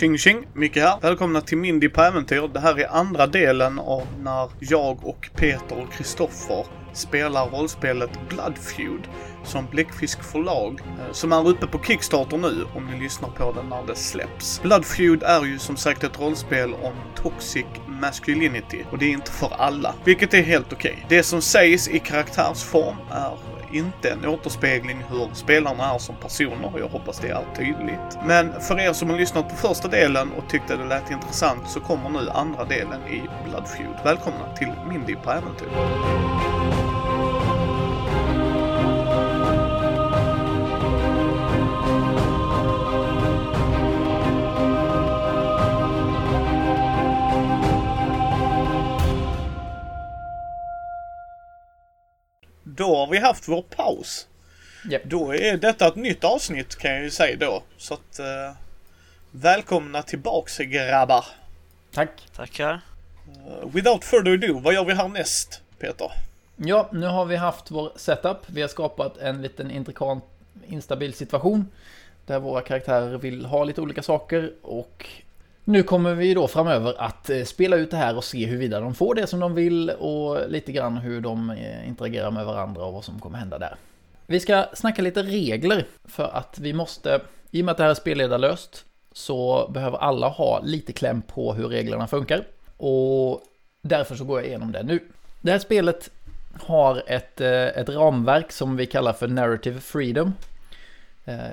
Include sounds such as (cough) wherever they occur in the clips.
Tjing tjing! Micke här. Välkomna till Mindy på äventyr. Det här är andra delen av när jag och Peter och Kristoffer spelar rollspelet Bloodfeud som Bläckfisk förlag, eh, som är uppe på Kickstarter nu om ni lyssnar på den när det släpps. Bloodfeud är ju som sagt ett rollspel om toxic masculinity och det är inte för alla, vilket är helt okej. Okay. Det som sägs i karaktärsform är inte en återspegling hur spelarna är som personer. Jag hoppas det är tydligt. Men för er som har lyssnat på första delen och tyckte det lät intressant så kommer nu andra delen i Bloodfeud. Välkomna till Mindy på äventyr. Vi haft vår paus. Yep. Då är detta ett nytt avsnitt kan jag ju säga då. Så att eh, välkomna tillbaks grabbar. Tack. Tackar. Uh, without further ado, vad gör vi härnäst Peter? Ja, nu har vi haft vår setup. Vi har skapat en liten intrikat, instabil situation. Där våra karaktärer vill ha lite olika saker och nu kommer vi då framöver att eh, spela ut det här och se huruvida de får det som de vill och lite grann hur de eh, interagerar med varandra och vad som kommer hända där. Vi ska snacka lite regler för att vi måste, i och med att det här är spelledarlöst, så behöver alla ha lite kläm på hur reglerna funkar. Och därför så går jag igenom det nu. Det här spelet har ett, eh, ett ramverk som vi kallar för Narrative Freedom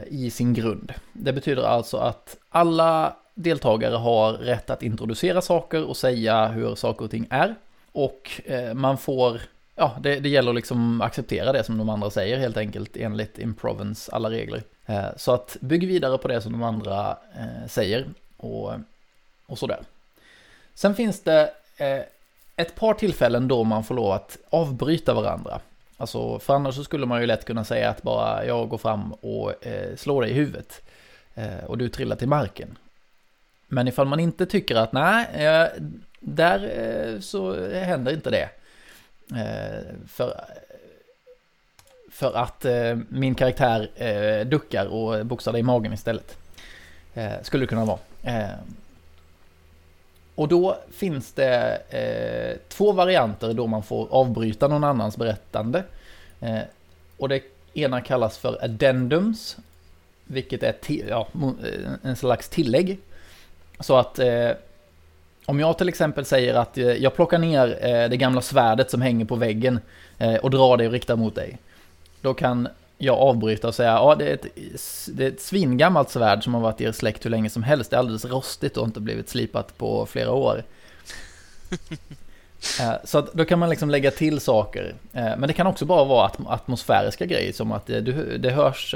i sin grund. Det betyder alltså att alla deltagare har rätt att introducera saker och säga hur saker och ting är. Och eh, man får, ja, det, det gäller att liksom acceptera det som de andra säger helt enkelt enligt improvens alla regler. Eh, så att bygg vidare på det som de andra eh, säger och, och sådär. Sen finns det ett par tillfällen då man får lov att avbryta varandra. Alltså, för annars så skulle man ju lätt kunna säga att bara jag går fram och eh, slår dig i huvudet. Eh, och du trillar till marken. Men ifall man inte tycker att nej, där eh, så händer inte det. Eh, för, för att eh, min karaktär duckar och boxar dig i magen istället. Skulle det kunna vara. Och då finns det två varianter då man får avbryta någon annans berättande. och det ena kallas för addendums, vilket är ja, en slags tillägg så att eh, om jag till exempel säger att eh, jag plockar ner eh, det gamla svärdet som hänger på väggen eh, och drar det och riktar mot dig. Då kan jag avbryta och säga ja det är, ett, det är ett svingammalt svärd som har varit i er släkt hur länge som helst. Det är alldeles rostigt och inte blivit slipat på flera år. (laughs) Eh, så att då kan man liksom lägga till saker. Eh, men det kan också bara vara atmosfäriska grejer som att det, det hörs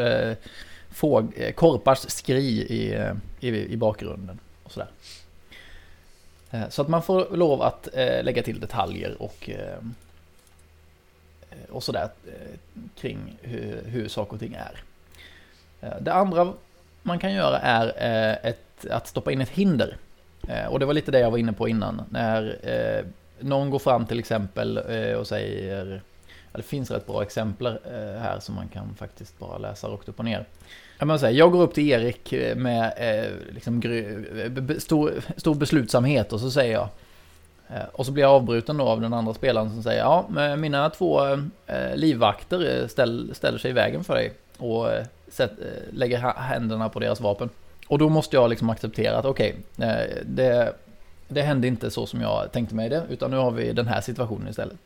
fåg, korpars skri i, i, i bakgrunden och sådär. Eh, så att man får lov att eh, lägga till detaljer och, eh, och sådär kring hur, hur saker och ting är. Det andra man kan göra är ett, att stoppa in ett hinder. Och det var lite det jag var inne på innan. När någon går fram till exempel och säger, ja, det finns rätt bra exempel här som man kan faktiskt bara läsa rakt upp och ner. Jag, säga, jag går upp till Erik eh, med eh, liksom, eh, stor, stor beslutsamhet och så säger jag eh, och så blir jag avbruten då av den andra spelaren som säger ja, mina två livvakter ställ, ställer sig i vägen för dig och sätt, lägger händerna på deras vapen. Och då måste jag liksom acceptera att okej, okay, det, det hände inte så som jag tänkte mig det, utan nu har vi den här situationen istället.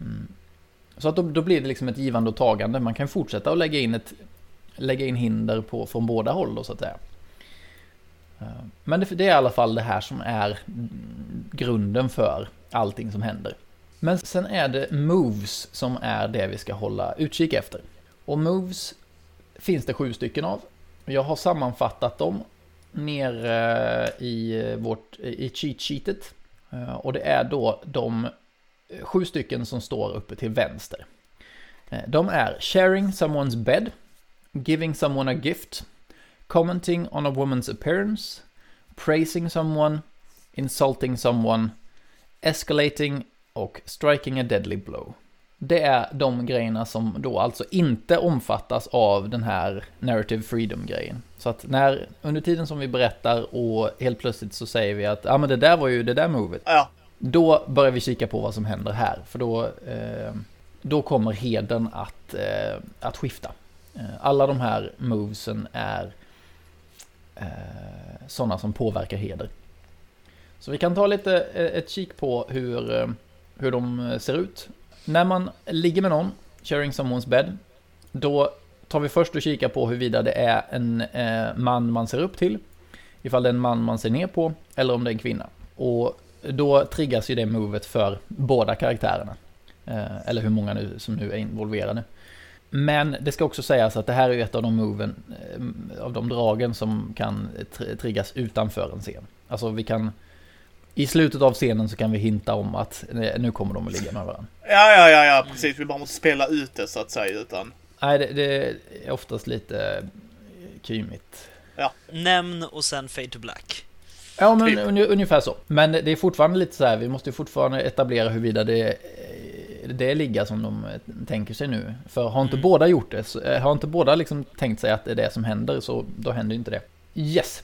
Mm. Så att då, då, blir det liksom ett givande och tagande. Man kan fortsätta att lägga in ett lägga in hinder på, från båda håll då så att säga. Eh, men det, det är i alla fall det här som är grunden för allting som händer. Men sen är det moves som är det vi ska hålla utkik efter. Och moves finns det sju stycken av. Jag har sammanfattat dem nere eh, i vårt i cheat sheetet. Eh, och det är då de sju stycken som står uppe till vänster. De är sharing someone's bed giving someone a gift, commenting on a woman's appearance, praising someone, insulting someone, escalating och striking a deadly blow. det är de grejerna som då alltså inte omfattas av den här narrative freedom-grejen. Så att när, under tiden som vi berättar och helt plötsligt så säger vi att ja ah, men det där var ju det där movet. Ja. Då börjar vi kika på vad som händer här, för då, eh, då kommer heden att, eh, att skifta. Eh, alla de här movesen är eh, sådana som påverkar heder. Så vi kan ta lite eh, ett kik på hur, eh, hur de ser ut. När man ligger med någon, sharing someone's bed, då tar vi först och kikar på huruvida det är en eh, man man ser upp till, ifall det är en man man ser ner på, eller om det är en kvinna. Och då triggas ju det movet för båda karaktärerna. Eh, eller hur många nu som nu är involverade. Men det ska också sägas att det här är ett av de moven, eh, av de dragen som kan triggas utanför en scen. Alltså vi kan, i slutet av scenen så kan vi hinta om att eh, nu kommer de att ligga med varandra. Ja, ja, ja, ja, precis. Vi bara måste spela ut det så att säga utan... Nej, det, det är oftast lite kymigt. Ja. Nämn och sen fade to black. Ja, men typ. ungefär så. Men det är fortfarande lite så här, vi måste fortfarande etablera huruvida det det ligga som de tänker sig nu. För har inte mm. båda gjort det, eh, har inte båda liksom tänkt sig att det är det som händer, så då händer inte det. Yes.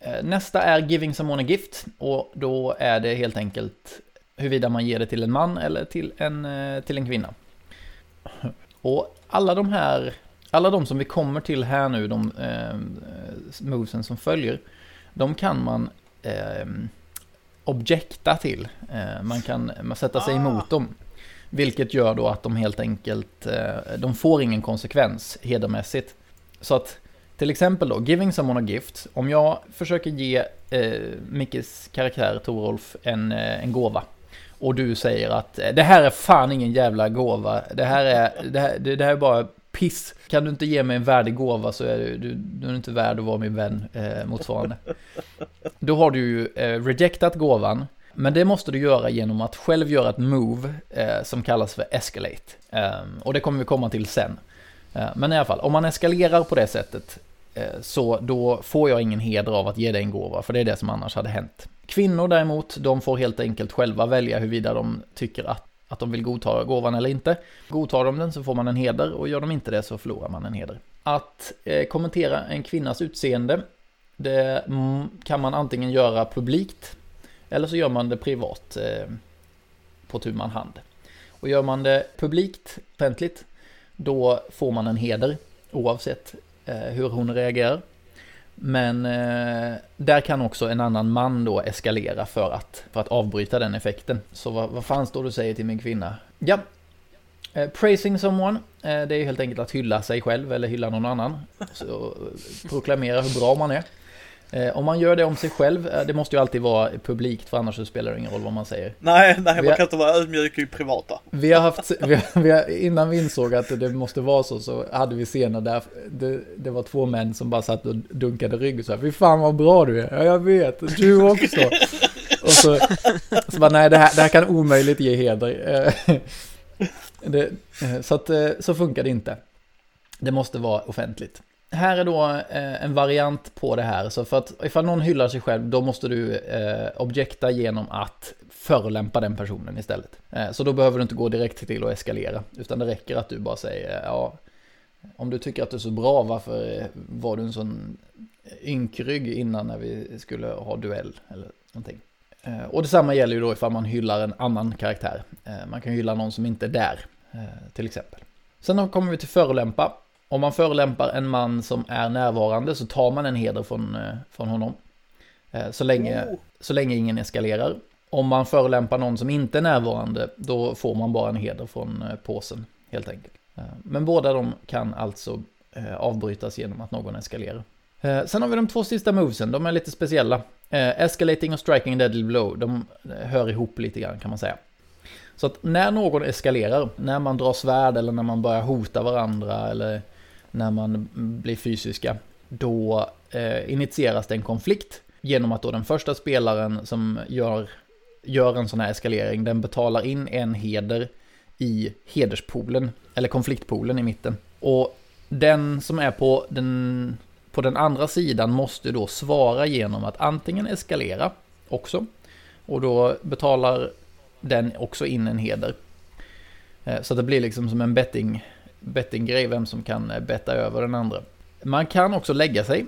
Eh, nästa är Giving Someone a Gift och då är det helt enkelt huruvida man ger det till en man eller till en, eh, till en kvinna. Och alla de här, alla de som vi kommer till här nu, de eh, movesen som följer, de kan man eh, objekta till. Eh, man kan man sätta sig emot ah. dem. Vilket gör då att de helt enkelt, eh, de får ingen konsekvens hedermässigt. Så att till exempel då, giving someone a gift. Om jag försöker ge eh, Mickes karaktär Torolf en, eh, en gåva. Och du säger att eh, det här är fan ingen jävla gåva. Det här är, det här, det, det här är bara piss. Kan du inte ge mig en värdig gåva så är du, du, du är inte värd att vara min vän eh, motsvarande. Då har du ju eh, rejectat gåvan. Men det måste du göra genom att själv göra ett move eh, som kallas för escalate. Eh, och det kommer vi komma till sen. Eh, men i alla fall, om man eskalerar på det sättet eh, så då får jag ingen heder av att ge dig en gåva, för det är det som annars hade hänt. Kvinnor däremot, de får helt enkelt själva välja huruvida de tycker att, att de vill godta gåvan eller inte. Godtar de den så får man en heder och gör de inte det så förlorar man en heder. Att eh, kommentera en kvinnas utseende, det mm, kan man antingen göra publikt eller så gör man det privat eh, på tu man hand. Och gör man det publikt, offentligt, då får man en heder oavsett eh, hur hon reagerar. Men eh, där kan också en annan man då eskalera för att, för att avbryta den effekten. Så vad, vad fan står du säger till min kvinna? Ja, eh, praising someone, eh, det är helt enkelt att hylla sig själv eller hylla någon annan. Så, eh, proklamera hur bra man är. Eh, om man gör det om sig själv, eh, det måste ju alltid vara publikt för annars så spelar det ingen roll vad man säger. Nej, nej man har, kan inte vara ödmjuk i privata. Vi har haft, vi har, vi har, innan vi insåg att det måste vara så, så hade vi scener där det, det var två män som bara satt och dunkade rygg och så här, fy fan vad bra du är, ja jag vet, du också. och så, så bara, nej det här, det här kan omöjligt ge heder. (laughs) det, så att, så funkar det inte. Det måste vara offentligt här är då eh, en variant på det här. Så för att ifall någon hyllar sig själv, då måste du eh, objekta genom att förolämpa den personen istället. Eh, så då behöver du inte gå direkt till att eskalera, utan det räcker att du bara säger eh, ja, om du tycker att du är så bra, varför eh, var du en sån ynkrygg innan när vi skulle ha duell eller någonting. Eh, och detsamma gäller ju då ifall man hyllar en annan karaktär. Eh, man kan hylla någon som inte är där, eh, till exempel. Sen kommer vi till förolämpa. Om man förolämpar en man som är närvarande så tar man en heder från, eh, från honom. Eh, så länge, oh. så länge ingen eskalerar. Om man förolämpar någon som inte är närvarande, då får man bara en heder från eh, påsen, helt enkelt. Men båda de kan alltså avbrytas genom att någon eskalerar. Sen har vi de två sista movesen, de är lite speciella. Escalating och striking deadly blow, de hör ihop lite grann kan man säga. Så att när någon eskalerar, när man drar svärd eller när man börjar hota varandra eller när man blir fysiska, då eh, initieras det en konflikt genom att då den första spelaren som gör, gör en sån här eskalering, den betalar in en heder i hederspoolen, eller konfliktpoolen i mitten. Och den som är på den, på den andra sidan måste då svara genom att antingen eskalera också, och då betalar den också in en heder. Eh, så det blir liksom som en betting, bettinggrej, vem som kan eh, betta över den andra. Man kan också lägga sig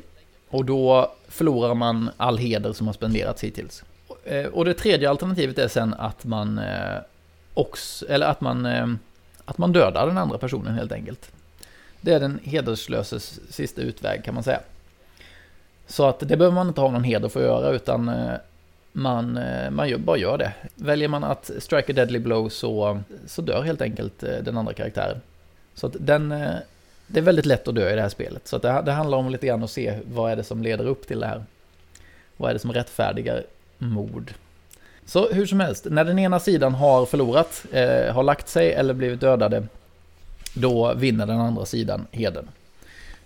och då förlorar man all heder som har spenderats hittills. Eh, och det tredje alternativet är sen att man eh, också, eller att man, att man dödar den andra personen helt enkelt. Det är den hederslöses sista utväg kan man säga. Så att det behöver man inte ha någon heder för att göra utan man, man gör, bara gör det. Väljer man att strike a deadly blow så, så dör helt enkelt den andra karaktären. Så att den, eh, det är väldigt lätt att dö i det här spelet. Så att det, det handlar om lite grann att se vad är det som leder upp till det här. Vad är det som rättfärdigar mord? Så hur som helst, när den ena sidan har förlorat, eh, har lagt sig eller blivit dödade, då vinner den andra sidan heden.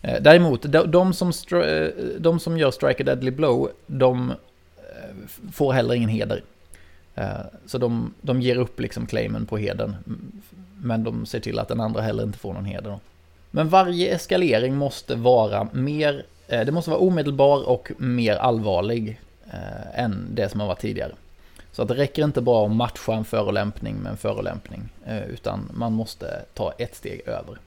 Eh, däremot, de, de, som stri- eh, de som gör Strike a Deadly Blow, de eh, får heller ingen heder. Eh, så de, de ger upp liksom claimen på heden, men de ser till att den andra heller inte får någon heder. Då. Men varje eskalering måste vara mer, eh, det måste vara omedelbar och mer allvarlig eh, än det som har varit tidigare. Så att det räcker inte bara att matcha en förolämpning med en förolämpning, eh, utan man måste ta ett steg över.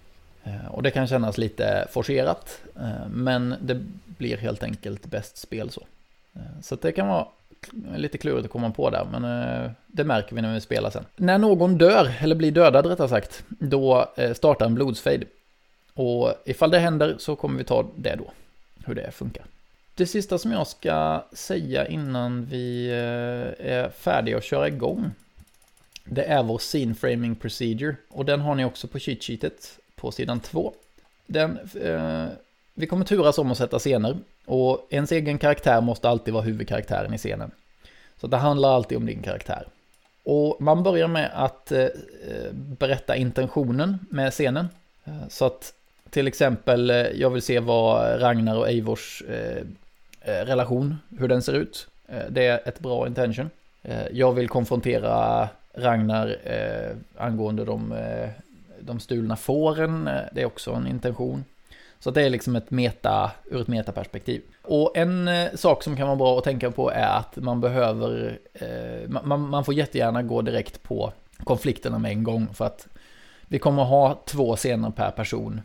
Eh, Och det kan kännas lite forcerat, eh, men det blir helt enkelt bäst spel så. Eh, Så att det kan vara lite klurigt att komma på där, men eh, det märker vi när vi spelar sen. När någon dör, eller blir dödad rättare sagt, då eh, startar en blodsfejd. Och ifall det händer så kommer vi ta det då, hur det funkar. Det sista som jag ska säga innan vi eh, är färdiga att köra igång, det är vår scene framing procedure. Och den har ni också på cheat sheetet på sidan 2. Den, eh, vi kommer turas om att sätta scener och ens egen karaktär måste alltid vara huvudkaraktären i scenen. Så det handlar alltid om din karaktär. Och man börjar med att eh, berätta intentionen med scenen. Eh, så att till exempel, eh, jag vill se vad Ragnar och Eivors eh, eh relation, hur den ser ut. Det är ett bra intention. Jag vill konfrontera Ragnar eh, angående de, de stulna fåren. Det är också en intention. Så att det är liksom ett meta, ur ett metaperspektiv. Och en eh, sak som kan vara bra att tänka på är att man behöver, eh, man, man får jättegärna gå direkt på konflikterna med en gång. För att vi kommer ha två scener per person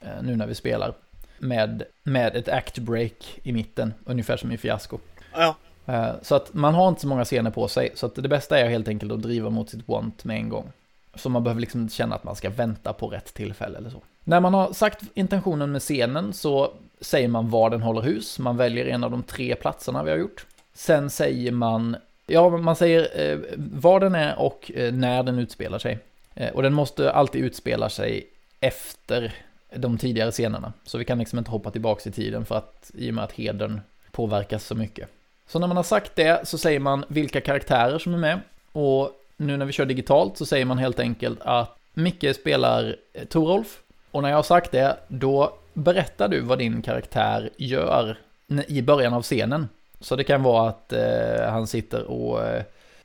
eh, nu när vi spelar. Med, med ett act break i mitten, ungefär som i Fiasko. Ja, Eh, Så att man har inte så många scener på sig, så att det bästa är helt enkelt att driva mot sitt want med en gång. Så man behöver liksom känna att man ska vänta på rätt tillfälle eller så. När man har sagt intentionen med scenen så säger man var den håller hus, man väljer en av de tre platserna vi har gjort. Sen säger man, ja man säger eh, var den är och eh, när den utspelar sig. Eh, och den måste alltid utspela sig efter de tidigare scenerna. Så vi kan liksom inte hoppa tillbaka i tiden för att i och med att hedern påverkas så mycket. Så när man har sagt det så säger man vilka karaktärer som är med. Och nu när vi kör digitalt så säger man helt enkelt att Micke spelar eh, Torolf. Och när jag har sagt det, då berättar du vad din karaktär gör i början av scenen. Så det kan vara att eh, han sitter och eh,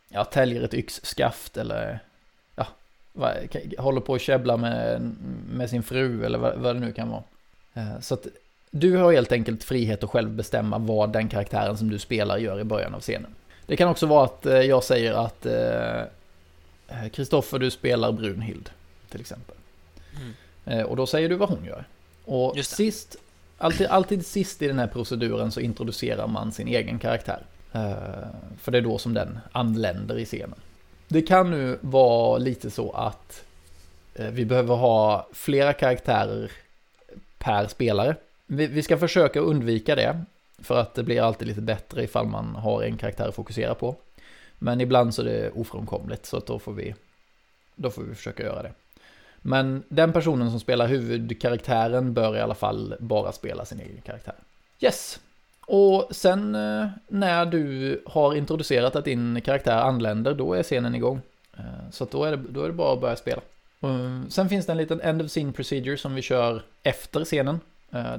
ja, täljer ett yxskaft eller ja, håller på att käbbla med, med sin fru eller vad, vad det nu kan vara. Eh, så att du har helt enkelt frihet att själv bestämma vad den karaktären som du spelar gör i början av scenen. Det kan också vara att eh, jag säger att eh, Kristoffer, du spelar Brunhild, till exempel. Mm. Eh, och då säger du vad hon gör. Och sist, alltid, alltid sist i den här proceduren så introducerar man sin egen karaktär. Eh, för det är då som den anländer i scenen. Det kan nu vara lite så att eh, vi behöver ha flera karaktärer per spelare. Vi, vi ska försöka undvika det, för att det blir alltid lite bättre ifall man har en karaktär att fokusera på. Men ibland så är det ofrånkomligt, så att då får vi, då får vi försöka göra det. Men den personen som spelar huvudkaraktären bör i alla fall bara spela sin egen karaktär. Yes! Och sen eh, när du har introducerat att din karaktär anländer, då är scenen igång. Eh, Så då är, det, då är det bara att börja spela. Eh, Sen finns det en liten end of scene procedure som vi kör efter scenen.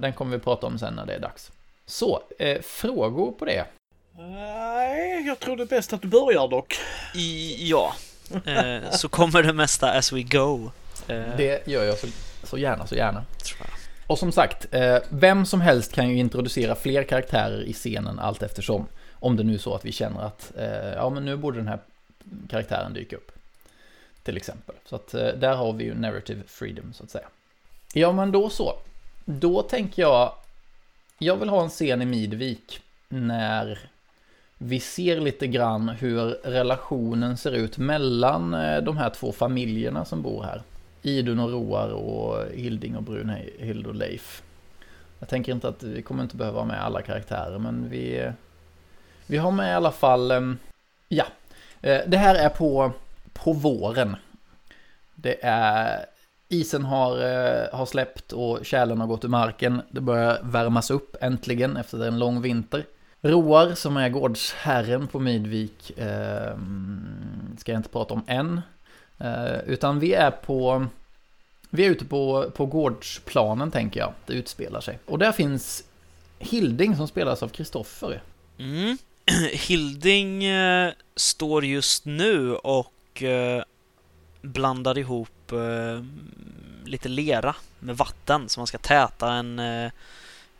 Den kommer vi prata om sen när det är dags. Så, frågor på det? Nej, jag tror det är bäst att du börjar dock. I, ja, så kommer det mesta as we go. Eh, Det gör jag så, så gärna, så gärna. Och som sagt, eh, vem som helst kan ju introducera fler karaktärer i scenen allt eftersom. Om det nu är så att vi känner att, eh, ja men nu borde den här karaktären dyka upp. till exempel. Så att där har vi ju narrative freedom så att säga. Ja, men då så. Då tänker jag, jag vill ha en scen i Midvik när vi ser lite grann hur relationen ser ut mellan de här två familjerna som bor här. Idun och Roar och Hilding och Brunhild och Leif. Jag tänker inte att vi kommer inte behöva ha med alla karaktärer, men vi, vi har med i alla fall, ehm, ja, eh, det här är på, på våren. Det är, isen har, eh, har släppt och kärlen har gått ur marken. Det börjar värmas upp äntligen efter en lång vinter. Roar som är gårdsherren på Midvik eh, ska jag inte prata om än. Eh, utan vi är på vi är ute på, på gårdsplanen tänker jag. Det utspelar sig. Och där finns Hilding som spelas av Kristoffer. Mm. (clears throat) Hilding eh, står just nu och eh, blandar ihop eh, lite lera med vatten så man ska täta en eh,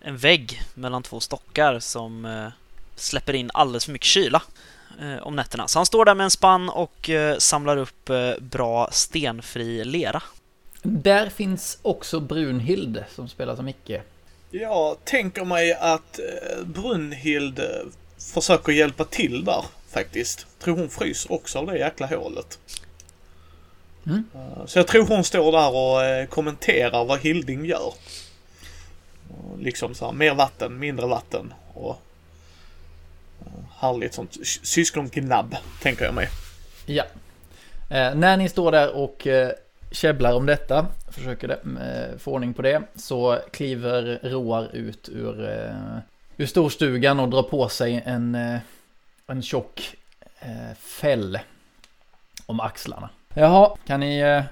en vägg mellan två stockar som eh, släpper in alldeles för mycket kyla om nätterna. Så han står där med en spann och eh, samlar upp bra stenfri lera. Där finns också Brunhild som spelar som Micke. Jag tänker mig att Brunhild försöker hjälpa till där faktiskt. Tror hon fryser också av det jäkla hålet. Mm. Så jag tror hon står där och kommenterar vad Hilding gör. Liksom så här, mer vatten, mindre vatten och eh, härligt sånt syskongnabb, tänker jag mig. Ja. Eh, när ni står där och eh, käbblar om detta, försöker eh, få ordning på det, så kliver Roar ut ur, eh, ur storstugan och drar på sig en, eh, en tjock eh, fäll om axlarna. Jaha, kan ni, eh,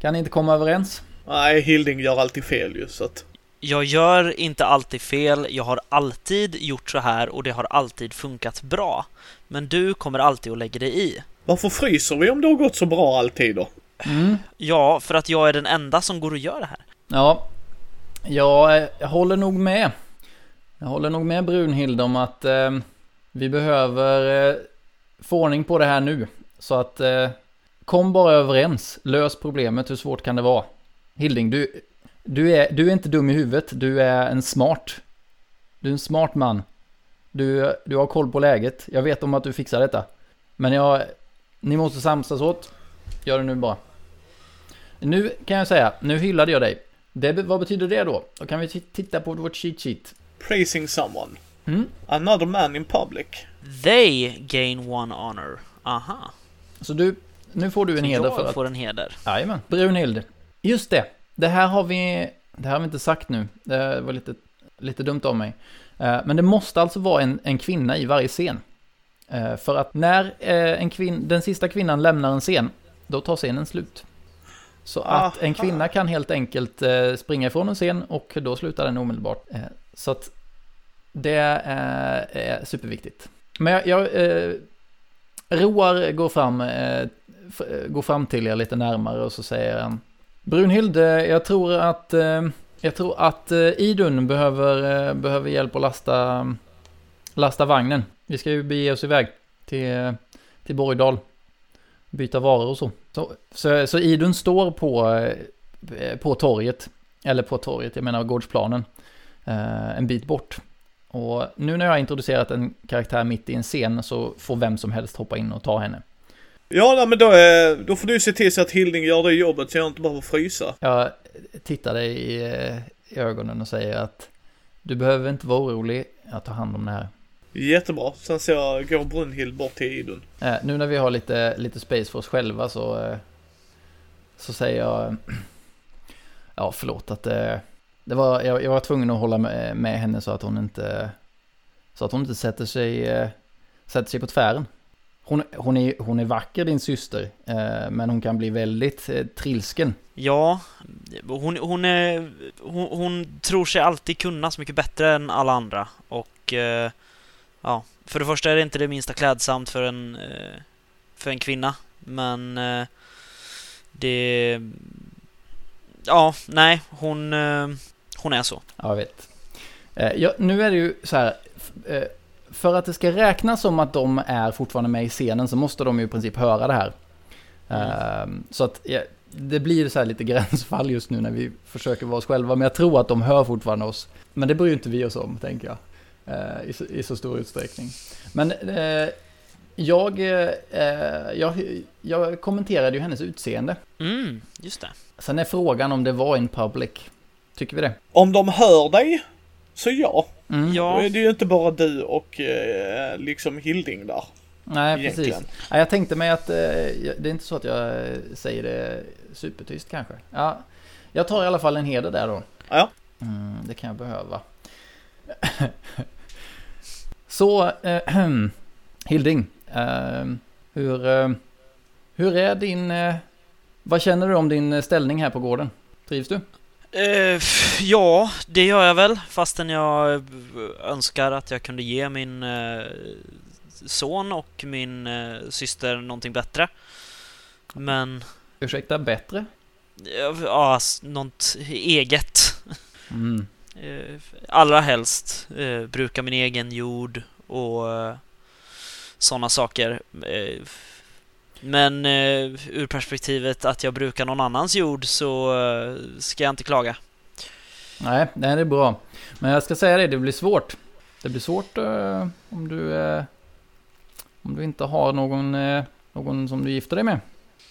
kan ni inte komma överens? Nej, Hilding gör alltid fel ju så att jag gör inte alltid fel, jag har alltid gjort så här och det har alltid funkat bra. Men du kommer alltid att lägga dig i. Varför fryser vi om det har gått så bra alltid då? Mm. Ja, för att jag är den enda som går och gör det här. Ja, jag, jag håller nog med. Jag håller nog med Brunhild om att eh, vi behöver eh, få ordning på det här nu. Så att eh, kom bara överens, lös problemet, hur svårt kan det vara? Hilding, du, du är, du är inte dum i huvudet, du är en smart. Du är en smart man. Du, du har koll på läget. Jag vet om att du fixar detta. Men jag, ni måste samsas åt. Gör det nu bara. Nu kan jag säga, nu hyllade jag dig. Det, vad betyder det då? Då kan vi titta på vårt cheat sheet. Praising someone. Mm. Another man in public. They gain one honor. Aha. Så du, nu får du en Så heder för att... jag får en heder. Jajamän. Brunhild. Just det. Det här har vi, det här har vi inte sagt nu. Det var lite, lite dumt av mig. Eh, men det måste alltså vara en, en kvinna i varje scen. Eh, för att när eh, en kvin, den sista kvinnan lämnar en scen, då tar scenen slut. Så att en kvinna kan helt enkelt springa ifrån en scen och då slutar den omedelbart. Så att det är, är superviktigt. Men jag, jag Roar går fram, går fram till er lite närmare och så säger han Brunhild, jag tror att, eh, jag tror att eh, Idun behöver, eh, behöver hjälp att lasta, lasta vagnen. Vi ska ju bege oss iväg till, till Borgdal. Byta varor och så. Så, så, så Idun står på, på torget. Eller på torget, jag menar gårdsplanen. En bit bort. Och nu när jag har introducerat en karaktär mitt i en scen så får vem som helst hoppa in och ta henne. Ja, men då, eh, då får du se till så att Hilding gör det jobbet så jag inte behöver frysa. Jag tittar dig i, eh, i ögonen och säger att du behöver inte vara orolig, jag tar hand om det här. Jättebra, sen så jag går Brunhild bort till Idun. Eh, nu när vi har lite, lite space för oss själva så, så säger jag, (clears throat) ja förlåt att det var, jag, jag var tvungen att hålla med, med henne så att hon inte, så att hon inte sätter sig, sätter sig på tvären. Hon, hon, är, hon är vacker din syster, eh, men hon kan bli väldigt eh, trilsken. Ja, hon, hon, är, hon, hon, tror sig alltid kunna så mycket bättre än alla andra. Och eh, ja, för det första är det inte det minsta klädsamt för en, för en kvinna. Men det... Ja, nej, hon, hon är så. Ja, jag vet. Ja, nu är det ju så här för att det ska räknas som att de är fortfarande med i scenen så måste de ju i princip höra det här. Ehm, så att ja, det blir så här lite (laughs) gränsfall just nu när vi försöker vara oss själva. Men jag tror att de hör fortfarande oss. Men det bryr inte vi oss om, tänker jag. eh, i, så, I så stor utsträckning. Men eh, jag, eh, jag, jag kommenterade ju hennes utseende. Mm, just det. Sen är frågan om det var in public. Tycker vi det? Om de hör dig, så ja. Mm. Då Ja, är det ju inte bara du och eh, liksom Hilding där. Nej, precis. Ja, jag tänkte mig att eh, det är inte så att jag eh, säger det supertyst kanske. Ja, jag tar i alla fall en heder där då. Ja. Mm, det kan jag behöva. (laughs) så, eh, (clears throat) Hilding. Eh, hur, hur är din... Vad känner du om din ställning här på gården? Trivs du? F- ja, det gör jag väl. Fastän jag eh, önskar att jag kunde ge min eh, son och min eh, syster någonting bättre. Men, Ursäkta, bättre? ja, något eget. Mm. (laughs) Allra helst bruka min egen jord och sådana saker. Men eh, ur perspektivet att jag brukar någon annans jord så eh, ska jag inte klaga. Nej, nej, det är bra. Men jag ska säga det, det blir svårt. Det blir svårt eh, om du eh, om du inte har någon, eh, någon som du gifter dig med.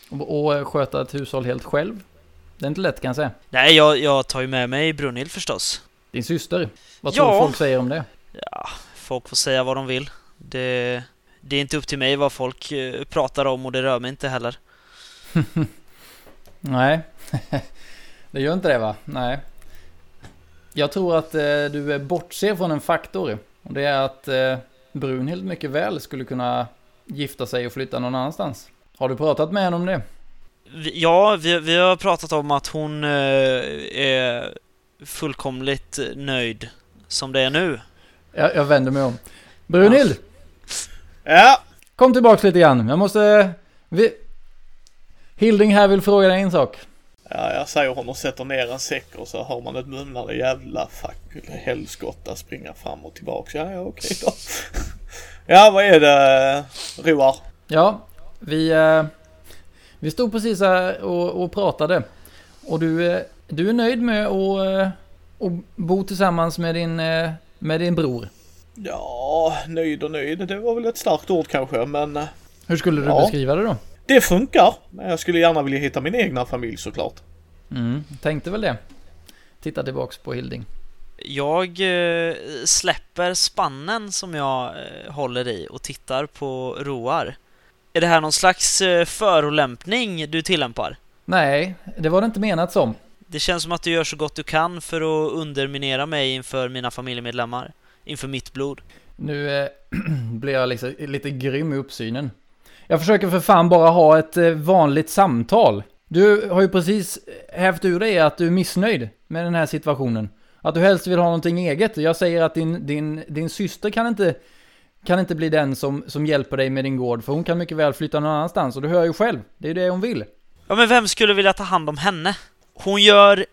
Och, och eh, sköta ett hushåll helt själv. Det är inte lätt kan jag säga. Nej, jag, jag tar ju med mig Brunhild förstås. Din syster. Vad Ja. tror folk säger om det? Ja, folk får säga vad de vill. Det, det är inte upp till mig vad folk eh, pratar om och det rör mig inte heller. (laughs) Nej, (laughs) det gör inte det va? Nej. Jag tror att eh, du bortser från en faktor. Och det är att eh, Brunhild mycket väl skulle kunna gifta sig och flytta någon annanstans. Har du pratat med henne om det? Ja, vi, vi har pratat om att hon eh, är fullkomligt nöjd som det är nu. Jag, jag vänder mig om. Brunhild! Ja, Kom tillbaks lite grann. Jag måste... Vi... Hilding här vill fråga dig en sak. ja, jag säger hon och sätter ner en säck och så hör man ett mumlande jävla fuck, helskotta springa fram och tillbaks. Ja, ja, okej då. (laughs) Ja, vad är det, Roar? Ja, vi... Eh, vi stod precis här och, och pratade. Och du, eh, du är nöjd med att, eh, att bo tillsammans med din, eh, med din bror. Ja, nöjd och nöjd, det var väl ett starkt ord kanske, men eh, Hur skulle du Ja. beskriva det då? det funkar. Men jag skulle gärna vilja hitta min egna familj såklart. Mm, tänkte väl det. Titta tillbaks på Hilding. Jag eh, släpper spannen som jag eh, håller i och tittar på Roar. Är det här någon slags förolämpning du tillämpar? Nej, det var det inte menat som. Det känns som att du gör så gott du kan för att underminera mig inför mina familjemedlemmar. Inför mitt blod. Nu eh, (clears throat) blir jag liksom lite grym i uppsynen. Jag försöker för fan bara ha ett eh, vanligt samtal. Du har ju precis hävt ur dig att du är missnöjd med den här situationen. Att du helst vill ha någonting eget. Jag säger att din, din, din syster kan inte, kan inte bli den som, som hjälper dig med din gård. För hon kan mycket väl flytta någon annanstans. Och du hör ju själv. Det är ju det hon vill. Ja, men vem skulle vilja ta hand om henne? Hon gör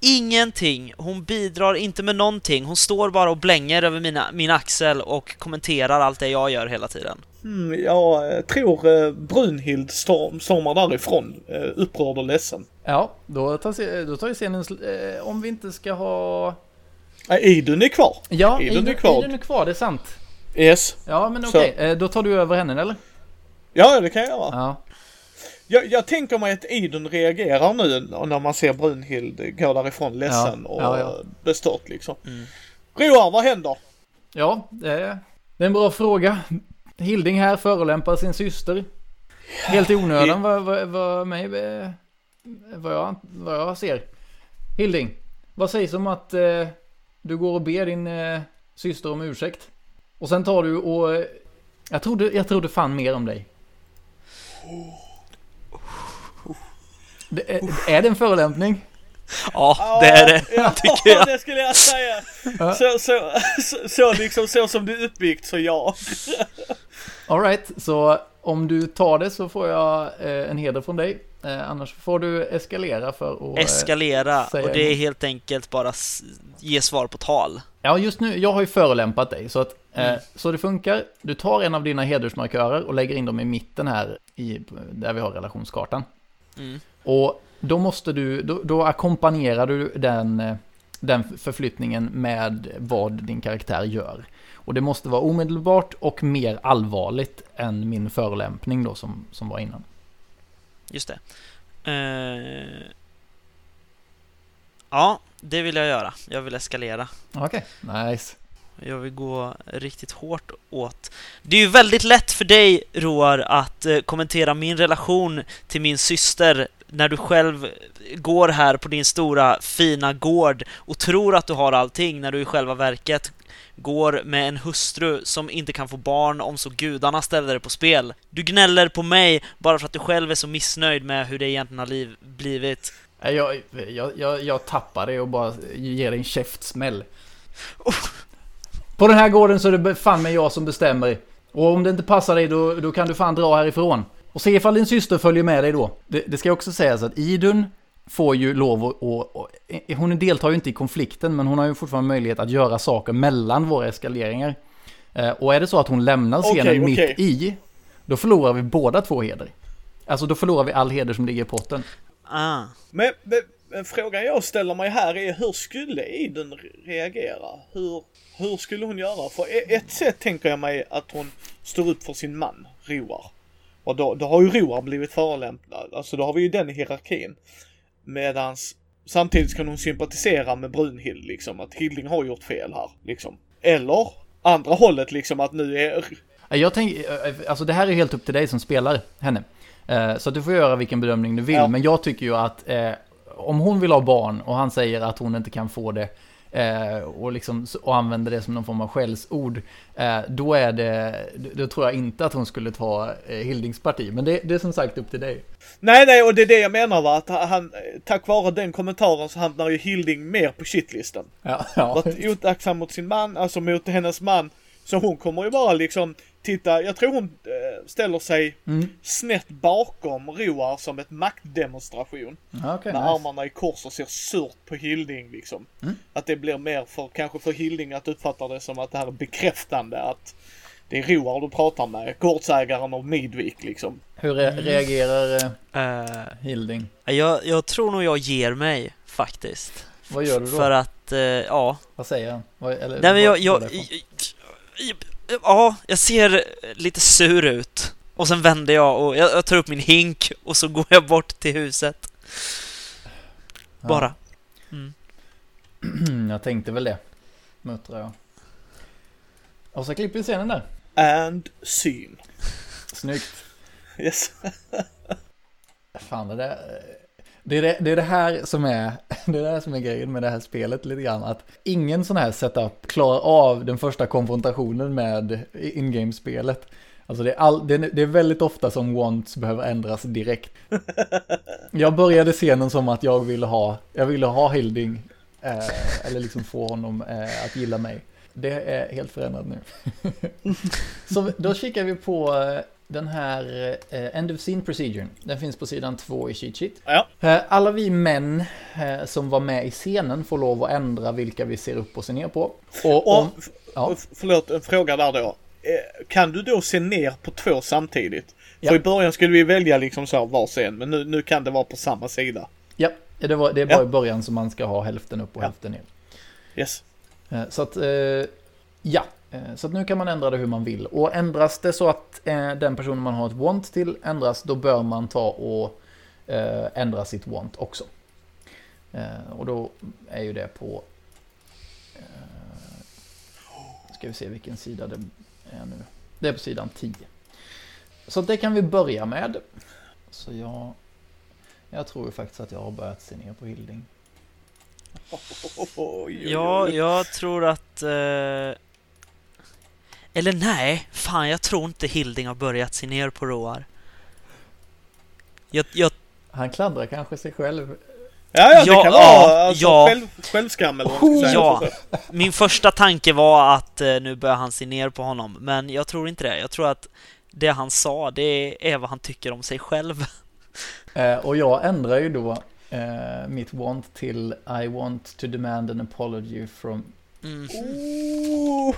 ingenting. Hon bidrar inte med någonting. Hon står bara och blänger över mina, min axel och kommenterar allt det jag gör hela tiden. Mm, jag eh, tror eh, Brunhild storm, stormar därifrån, eh, upprörd och ledsen. Ja, då tar, då tar ju scenen Om vi inte ska ha... Idun är kvar. Ja, Idun är kvar. Idun är kvar, det är sant. Yes. Ja, men okej. Eh, Då tar du över henne, eller? Ja, det kan jag göra. Ja. Jag, jag tänker mig att Idun reagerar nu när man ser Brunhild gå därifrån ledsen Ja, och ja, ja. bestört liksom. Mm. Roar, vad händer? Ja, det är, en bra fråga. Hilding här förolämpar sin syster. Helt i onödan vad, vad, vad, mig, vad, jag, vad jag ser. Hilding, vad sägs om att eh, du går och ber din eh, syster om ursäkt? Och sen tar du och... Eh, jag, trodde, jag trodde fan mer om dig. Det, är, är det en förolämpning? Ja, det är det, Ja, (laughs) tycker jag. det skulle jag säga. Så, så, så, så liksom så som det är uppbyggt så ja. (laughs) Alright, så om du tar det så får jag eh, en heder från dig. Eh, annars får du eskalera för att... eh, Eskalera, och det är helt enkelt bara ge svar på tal. Ja, just nu, jag har ju förolämpat dig, så att, Mm. så det funkar. Du tar en av dina hedersmarkörer och lägger in dem i mitten här, i, där vi har relationskartan. Mm. Och då måste du, då, då ackompanjerar du den, eh, den förflyttningen med vad din karaktär gör. Och det måste vara omedelbart och mer allvarligt än min förolämpning då som, som var innan. Just det. Eh, ja, det vill jag göra. Jag vill eskalera. Okej, nice. Jag vill gå riktigt hårt åt. Det är ju väldigt lätt för dig, Roar, att eh, kommentera min relation till min syster när du själv går här på din stora fina gård och tror att du har allting när du i själva verket går med en hustru som inte kan få barn om så gudarna ställer det på spel. Du gnäller på mig bara för att du själv är så missnöjd med hur det egentligen har liv blivit. Jag, jag, jag, jag tappar det och bara ger en käftsmäll. På den här gården så är det fan med jag som bestämmer. Och om det inte passar dig då, då kan du fan dra härifrån. Och se ifall din syster följer med dig då. Det, det ska också sägas att Idun får ju lov att... Och, och, hon deltar ju inte i konflikten men hon har ju fortfarande möjlighet att göra saker mellan våra eskaleringar. Eh, och är det så att hon lämnar scenen Okej, mitt i, då förlorar vi båda två heder. Alltså då förlorar vi all heder som ligger i potten. Ah. Men, men, men frågan jag ställer mig här är hur skulle re- reagera? Hur, hur skulle hon göra? För e- ett sätt tänker jag mig att hon står upp för sin man, Roar. Och då, då har ju Roar blivit förolämpad. Alltså då har vi ju den i hierarkin. Medans samtidigt kan hon sympatisera med Brunhild liksom. Att Hilding har gjort fel här liksom. Eller andra hållet liksom att nu är... Ja, Jag tänker, alltså det här är helt upp till dig som spelar henne. Eh, Så du får göra vilken bedömning du vill. Ja. Men jag tycker ju att eh, om hon vill ha barn och han säger att hon inte kan få det eh, och, liksom, och använder det som någon form av skällsord. Eh, då är det, då tror jag inte att hon skulle ta eh, Hildings parti. Men det, det är som sagt upp till dig. Nej, nej, och det är det jag menar va. Att han, tack vare den kommentaren så hamnar ju Hilding mer på shitlistan. Ja, ja. varit otacksam mot sin man, alltså mot hennes man. Så hon kommer ju bara liksom titta, jag tror hon eh, ställer sig Mm. snett bakom Roar som ett maktdemonstration. Okej, med nice. armarna i kors och ser surt på Hilding liksom. Mm. Att det blir mer för, kanske för Hilding att uppfatta det som att det här är bekräftande att det är Roar du pratar med, gårdsägaren av Midvik liksom. Hur re- reagerar eh, Eh, Hilding? jag, jag tror nog jag ger mig, faktiskt. Vad gör du då? För att, eh, ja, Vad säger han? Vad, eller, Nej men jag, vad- jag, jag, Ja, jag ser lite sur ut. Och sen vänder jag och jag, jag tar upp min hink och så går jag bort till huset. Ja. Bara. Mm. (clears throat) jag tänkte väl det. Muttrar jag. Och så klipper vi scenen där. And syn. Snyggt. Yes. (laughs) Fan det där. Det är det, det är det här som är (laughs) det är det här som är grejen med det här spelet lite grann. Att ingen sån här setup klarar av den första konfrontationen med in-game-spelet. Alltså det är, all, det, är, det är väldigt ofta som wants behöver ändras direkt. (laughs) Jag började scenen som att jag ville ha, jag ville ha Hilding. Eh, eller liksom få honom eh, att gilla mig. Det är helt förändrat nu. (laughs) Så då kikar vi på eh, den här eh, End of Scene Procedure. Den finns på sidan två i cheat sheet. Ja. Eh, Alla vi män eh, som var med i scenen får lov att ändra vilka vi ser upp och ser ner på. Och Och, om, ja. förlåt, en fråga där då. Eh, Kan du då se ner på två samtidigt? Ja. För i början skulle vi välja liksom så här varsin, men nu, nu kan det vara på samma sida. ja, det, var, det är bara Ja. i början som man ska ha hälften upp och hälften ner. Yes. Eh, Så att, eh, ja. Eh, Så att nu kan man ändra det hur man vill. Och ändras det så att eh, den personen man har ett want till ändras, då bör man ta och eh, ändra sitt want också. Och då är ju det på... Ska vi se vilken sida det är nu. Det är på sidan 10. Så det kan vi börja med. Så jag... Jag tror ju faktiskt att jag har börjat se ner på Hilding. Ja, jag tror att... Eh... Eller nej, fan jag tror inte Hilding har börjat se ner på Roar. Jag, jag, Han klandrar kanske sig själv Ja, ja, det Ja, kan ja, vara alltså, ja. själv, självskam eller ska säga. Ja. min första tanke var att eh, nu börjar han se ner på honom, men jag tror inte det. Jag tror att det han sa, det är vad han tycker om sig själv. (laughs) Eh, och jag ändrar ju då eh, mitt want till I want to demand an apology from... Mm. Oh.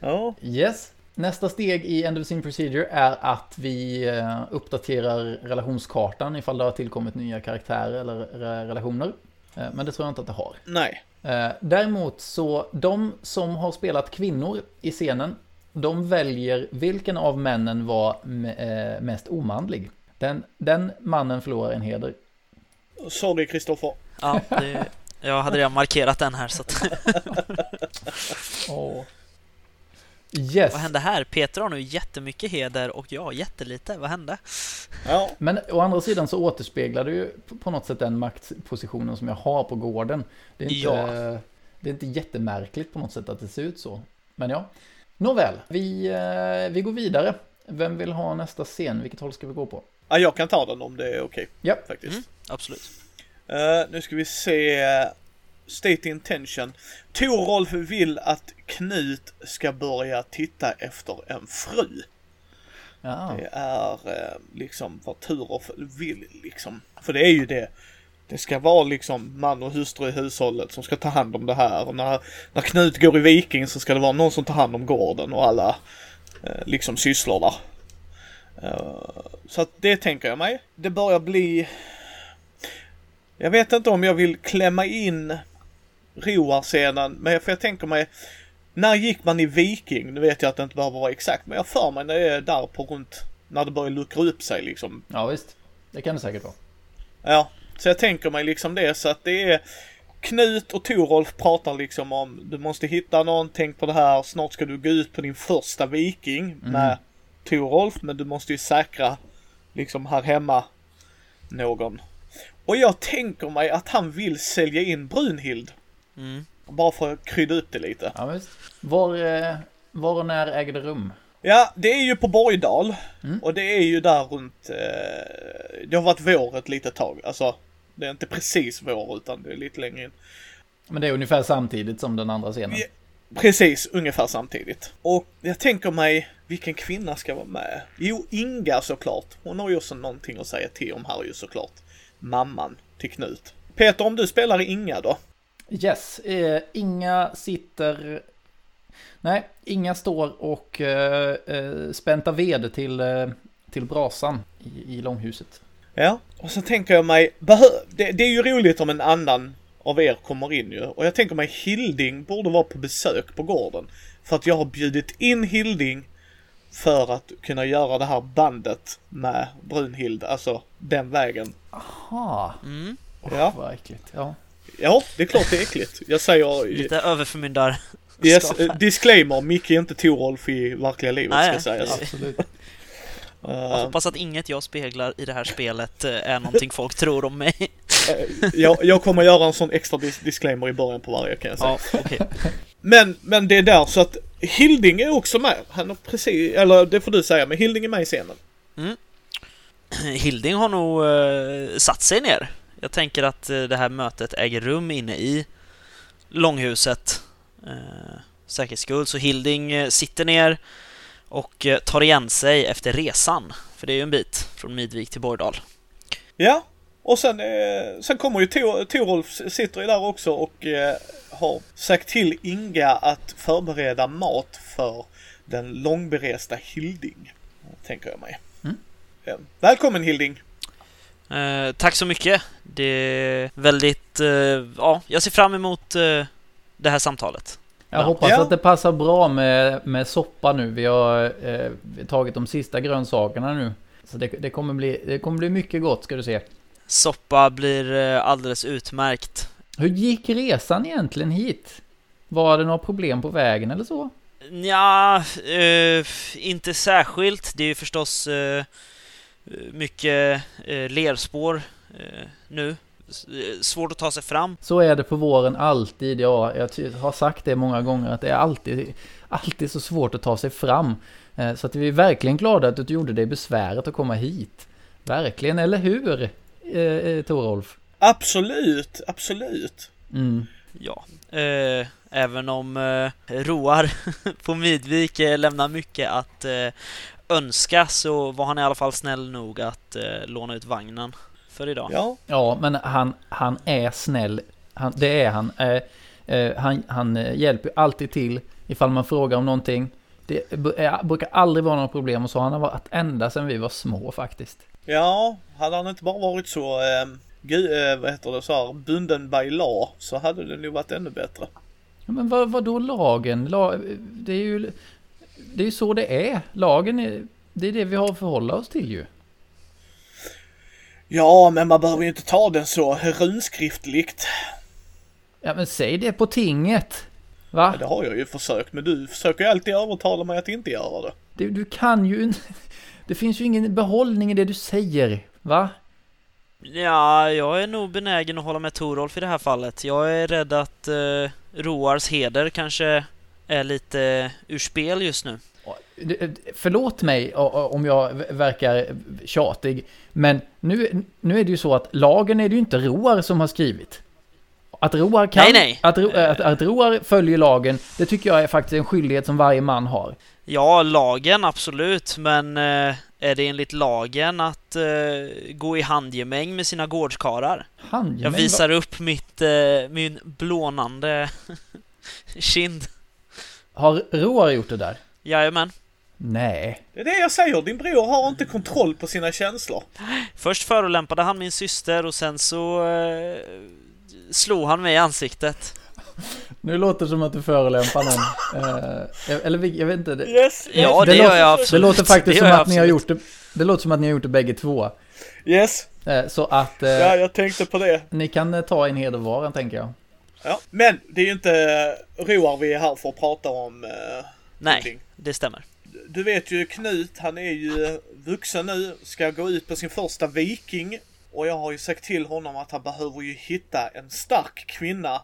Ja. Yes. Nästa steg i End of Scene Procedure är att vi eh, uppdaterar relationskartan ifall det har tillkommit nya karaktärer eller re- relationer. Eh, men det tror jag inte att det har. Nej. Eh, däremot så, de som har spelat kvinnor i scenen, de väljer vilken av männen var me- mest omanlig. Den, den mannen förlorar en heder. Sorry Kristoffer. Ja, det, jag hade redan markerat den här så att, (laughs) Åh. Yes. Vad hände här? Peter har nu jättemycket heder och jag jättelite. Vad hände? Ja. Men å andra sidan så återspeglar det ju på- något sätt den maktpositionen som jag har på gården. Det är inte, Ja. det är inte jättemärkligt på något sätt att det ser ut så. Men ja. Nåväl, vi, eh, vi går vidare. Vem vill ha nästa scen? Vilket håll ska vi gå på? ja, jag kan ta den om det är okej. Ja. Faktiskt. Mm, absolut. Eh, nu ska vi se. State intention. Torolf vill att Knut ska börja titta efter en fru. Ja, Det är eh, liksom vad Turolf vill liksom. För det är ju det. Det ska vara liksom man och hustru i hushållet som ska ta hand om det här. Och när, när Knut går i Viking så ska det vara någon som tar hand om gården och alla eh, liksom sysslor där. Eh, så att det tänker jag mig. Det börjar bli... Jag vet inte om jag vill klämma in Roar-scenen, men för jag tänker mig när gick man i Viking? Nu vet jag att det inte behöver vara exakt, men jag för mig när det är där på runt när det börjar luckra upp sig liksom. ja visst. Det kan det säkert vara. Ja, så jag tänker mig liksom det så att det är Knut och Torolf pratar liksom om du måste hitta någon, tänk på det här, snart ska du gå ut på din första Viking med Torolf, men du måste ju säkra liksom här hemma någon. Och jag tänker mig att han vill sälja in Brunhild. Mm. Bara för att krydda upp det lite. Ja, visst. Var, eh, var och när ägde det rum? Ja, det är ju på Borgdal. Mm. Och det är ju där runt, eh, det har varit vår ett litet tag. Alltså, det är inte precis vår utan det är lite längre in. Men det är ungefär samtidigt som den andra scenen. Ja. Precis, ungefär samtidigt. Och jag tänker mig, vilken kvinna ska vara med? Jo, Inga såklart. Hon har ju också någonting att säga till om ju såklart. Mamman till Knut. Peter, om du spelar Inga då? Yes, eh, Inga sitter... Nej, Inga står och eh, eh, späntar ved till, eh, till brasan i, i långhuset. Ja, och så tänker jag mig, det, det är ju roligt om en annan av er kommer in ju. Och jag tänker mig Hilding borde vara på besök på gården. För att jag har bjudit in Hilding för att kunna göra det här bandet med Brunhild, alltså den vägen. Aha, Mm. Ja, vad äckligt. Ja. ja det är klart det är äckligt. Jag säger, Lite överförmyndar. yes, eh, disclaimer, Micke är inte Torolf i verkliga livet Nej, ska sägas. Absolut. Jag Uh, hoppas att inget jag speglar i det här spelet eh, är någonting folk tror om mig. eh, jag, jag kommer göra en sån extra dis- disclaimer i början på varje kan jag säga. Ja, okej. Men, men det är där så att Hilding är också med. Han har precis, eller det får du säga, men Hilding är med i scenen. (clears throat) Hilding har nog eh, satt sig ner. Jag tänker att eh, det här mötet äger rum inne i långhuset. Eh, säkerhets skull. Så Hilding eh, sitter ner och eh, tar igen sig efter resan. För det är ju en bit från Midvik till Borgdal. Ja, och sen, eh, sen kommer ju Tor, Torolf sitter ju där också och eh, har sagt till Inga att förbereda mat för den långberesta Hilding. Tänker jag mig. Mm. Eh, välkommen Hilding! Eh, tack så mycket. Det är väldigt... Eh, ja, jag ser fram emot eh, det här samtalet. Jag Ja. hoppas Ja. att det passar bra med, med soppa nu. Vi har eh, vi har tagit de sista grönsakerna nu. Så det, det, kommer bli, det kommer bli mycket gott ska du se. Soppa blir eh, alldeles utmärkt. Hur gick resan egentligen hit? Var det några problem på vägen eller så? Ja, eh, inte särskilt. Det är ju förstås eh, mycket eh, lerspår eh, nu. Eh, Svårt att ta sig fram. Så är det på våren alltid. Ja, jag har sagt det många gånger att det är alltid, alltid så svårt att ta sig fram. Så att vi är verkligen glada att du gjorde dig besväret att komma hit. Verkligen, eller hur? Eh, eh, Torolf? Absolut, absolut. Mm. Ja, eh, även om eh, Roar (laughs) på Midvik eh, lämnar mycket att eh, önska så var han i alla fall snäll nog att eh, låna ut vagnen för idag. Ja, Ja, men han, han är snäll. Han, det är han. Eh, eh, han. Han hjälper alltid till ifall man frågar om någonting. Det brukar aldrig vara några problem och så har han varit ända sedan vi var små faktiskt. Ja, hade han inte bara varit så, eh, gu, eh, vad heter det, så här, bunden by law så hade det nog varit ännu bättre. Ja, Men vad, vad då lagen? La, det är ju det är ju så det är. Lagen är, det är det vi har att förhålla oss till ju. Ja, men man behöver ju inte ta den så runskriftligt. Ja men säg det på tinget. Va? Ja, det har jag ju försökt, men du försöker ju alltid övertala mig att inte göra det. Du, du kan ju inte... Det finns ju ingen behållning i det du säger. Va? Ja, jag är nog benägen att hålla med Torolf i det här fallet. Jag är rädd att eh, Roars heder kanske är lite ur spel just nu. Det- Förlåt mig om jag verkar tjatig, men nu, nu är det ju så att lagen är det ju inte Roar som har skrivit. Att Roar kan... Nej, nej. Att, att, att Roar följer lagen, det tycker jag är faktiskt en skyldighet som varje man har. Ja, lagen absolut, men eh, är det enligt lagen att eh, gå i handgemäng med sina gårdskarlar? Han, Jag visar upp mitt, eh, min blånande (laughs) kind. Har Roar gjort det där? Jajamän. Nej. Det är det jag säger, din bror har inte kontroll på sina känslor. Först förolämpade han min syster och sen så slog han mig i ansiktet. Nu låter det som att du förolämpar någon. Eh, eller jag vet inte. Det, Yes, yes, Ja, det, det gör låter- jag det absolut. låter faktiskt Det som att ni har gjort det. Det låter som att ni har gjort det bägge två. yes. Eh, så att eh, Ja, jag tänkte på det. ni kan ta en heder var, tänker jag. Ja. Men det är ju inte Roar vi är här för att prata om. eh, Nej, någonting. det stämmer. Du vet ju Knut, han är ju vuxen nu, ska gå ut på sin första viking. Och jag har ju sagt till honom att han behöver ju hitta en stark kvinna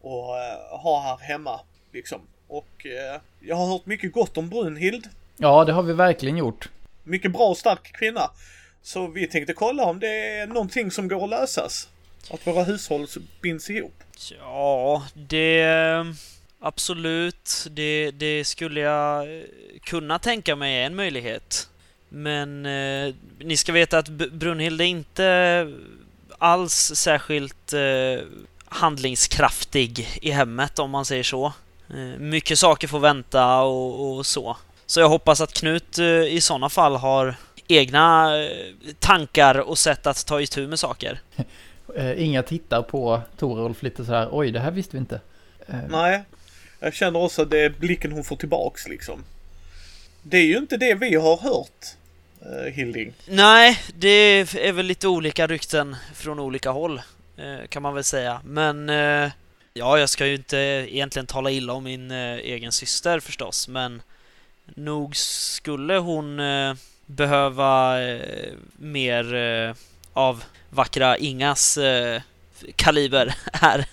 och eh, ha här hemma. Liksom. Och eh, jag har hört mycket gott om Brunhild. Ja, det har vi verkligen gjort. Mycket bra och stark kvinna. Så vi tänkte kolla om det är någonting som går att lösas. Att våra hushåll binds ihop. Ja, det... Absolut, det, det skulle jag eh, kunna tänka mig är en möjlighet. Men eh, ni ska veta att Brunhild är inte alls särskilt eh, handlingskraftig i hemmet om man säger så. Eh, mycket saker får vänta och, och så. Så jag hoppas att Knut eh, i sådana fall har egna eh, tankar och sätt att ta itu med saker. (laughs) Inga tittar på Torolf lite så här, oj, det här visste vi inte. Nej. Jag känner också att det är blicken hon får tillbaks liksom. Det är ju inte det vi har hört, Hilding. Nej, det är väl lite olika rykten från olika håll, kan man väl säga. Men eh, ja, jag ska ju inte egentligen tala illa om min eh, egen syster förstås, men nog skulle hon eh, behöva eh, mer eh, av vackra Ingas eh, kaliber (laughs) här.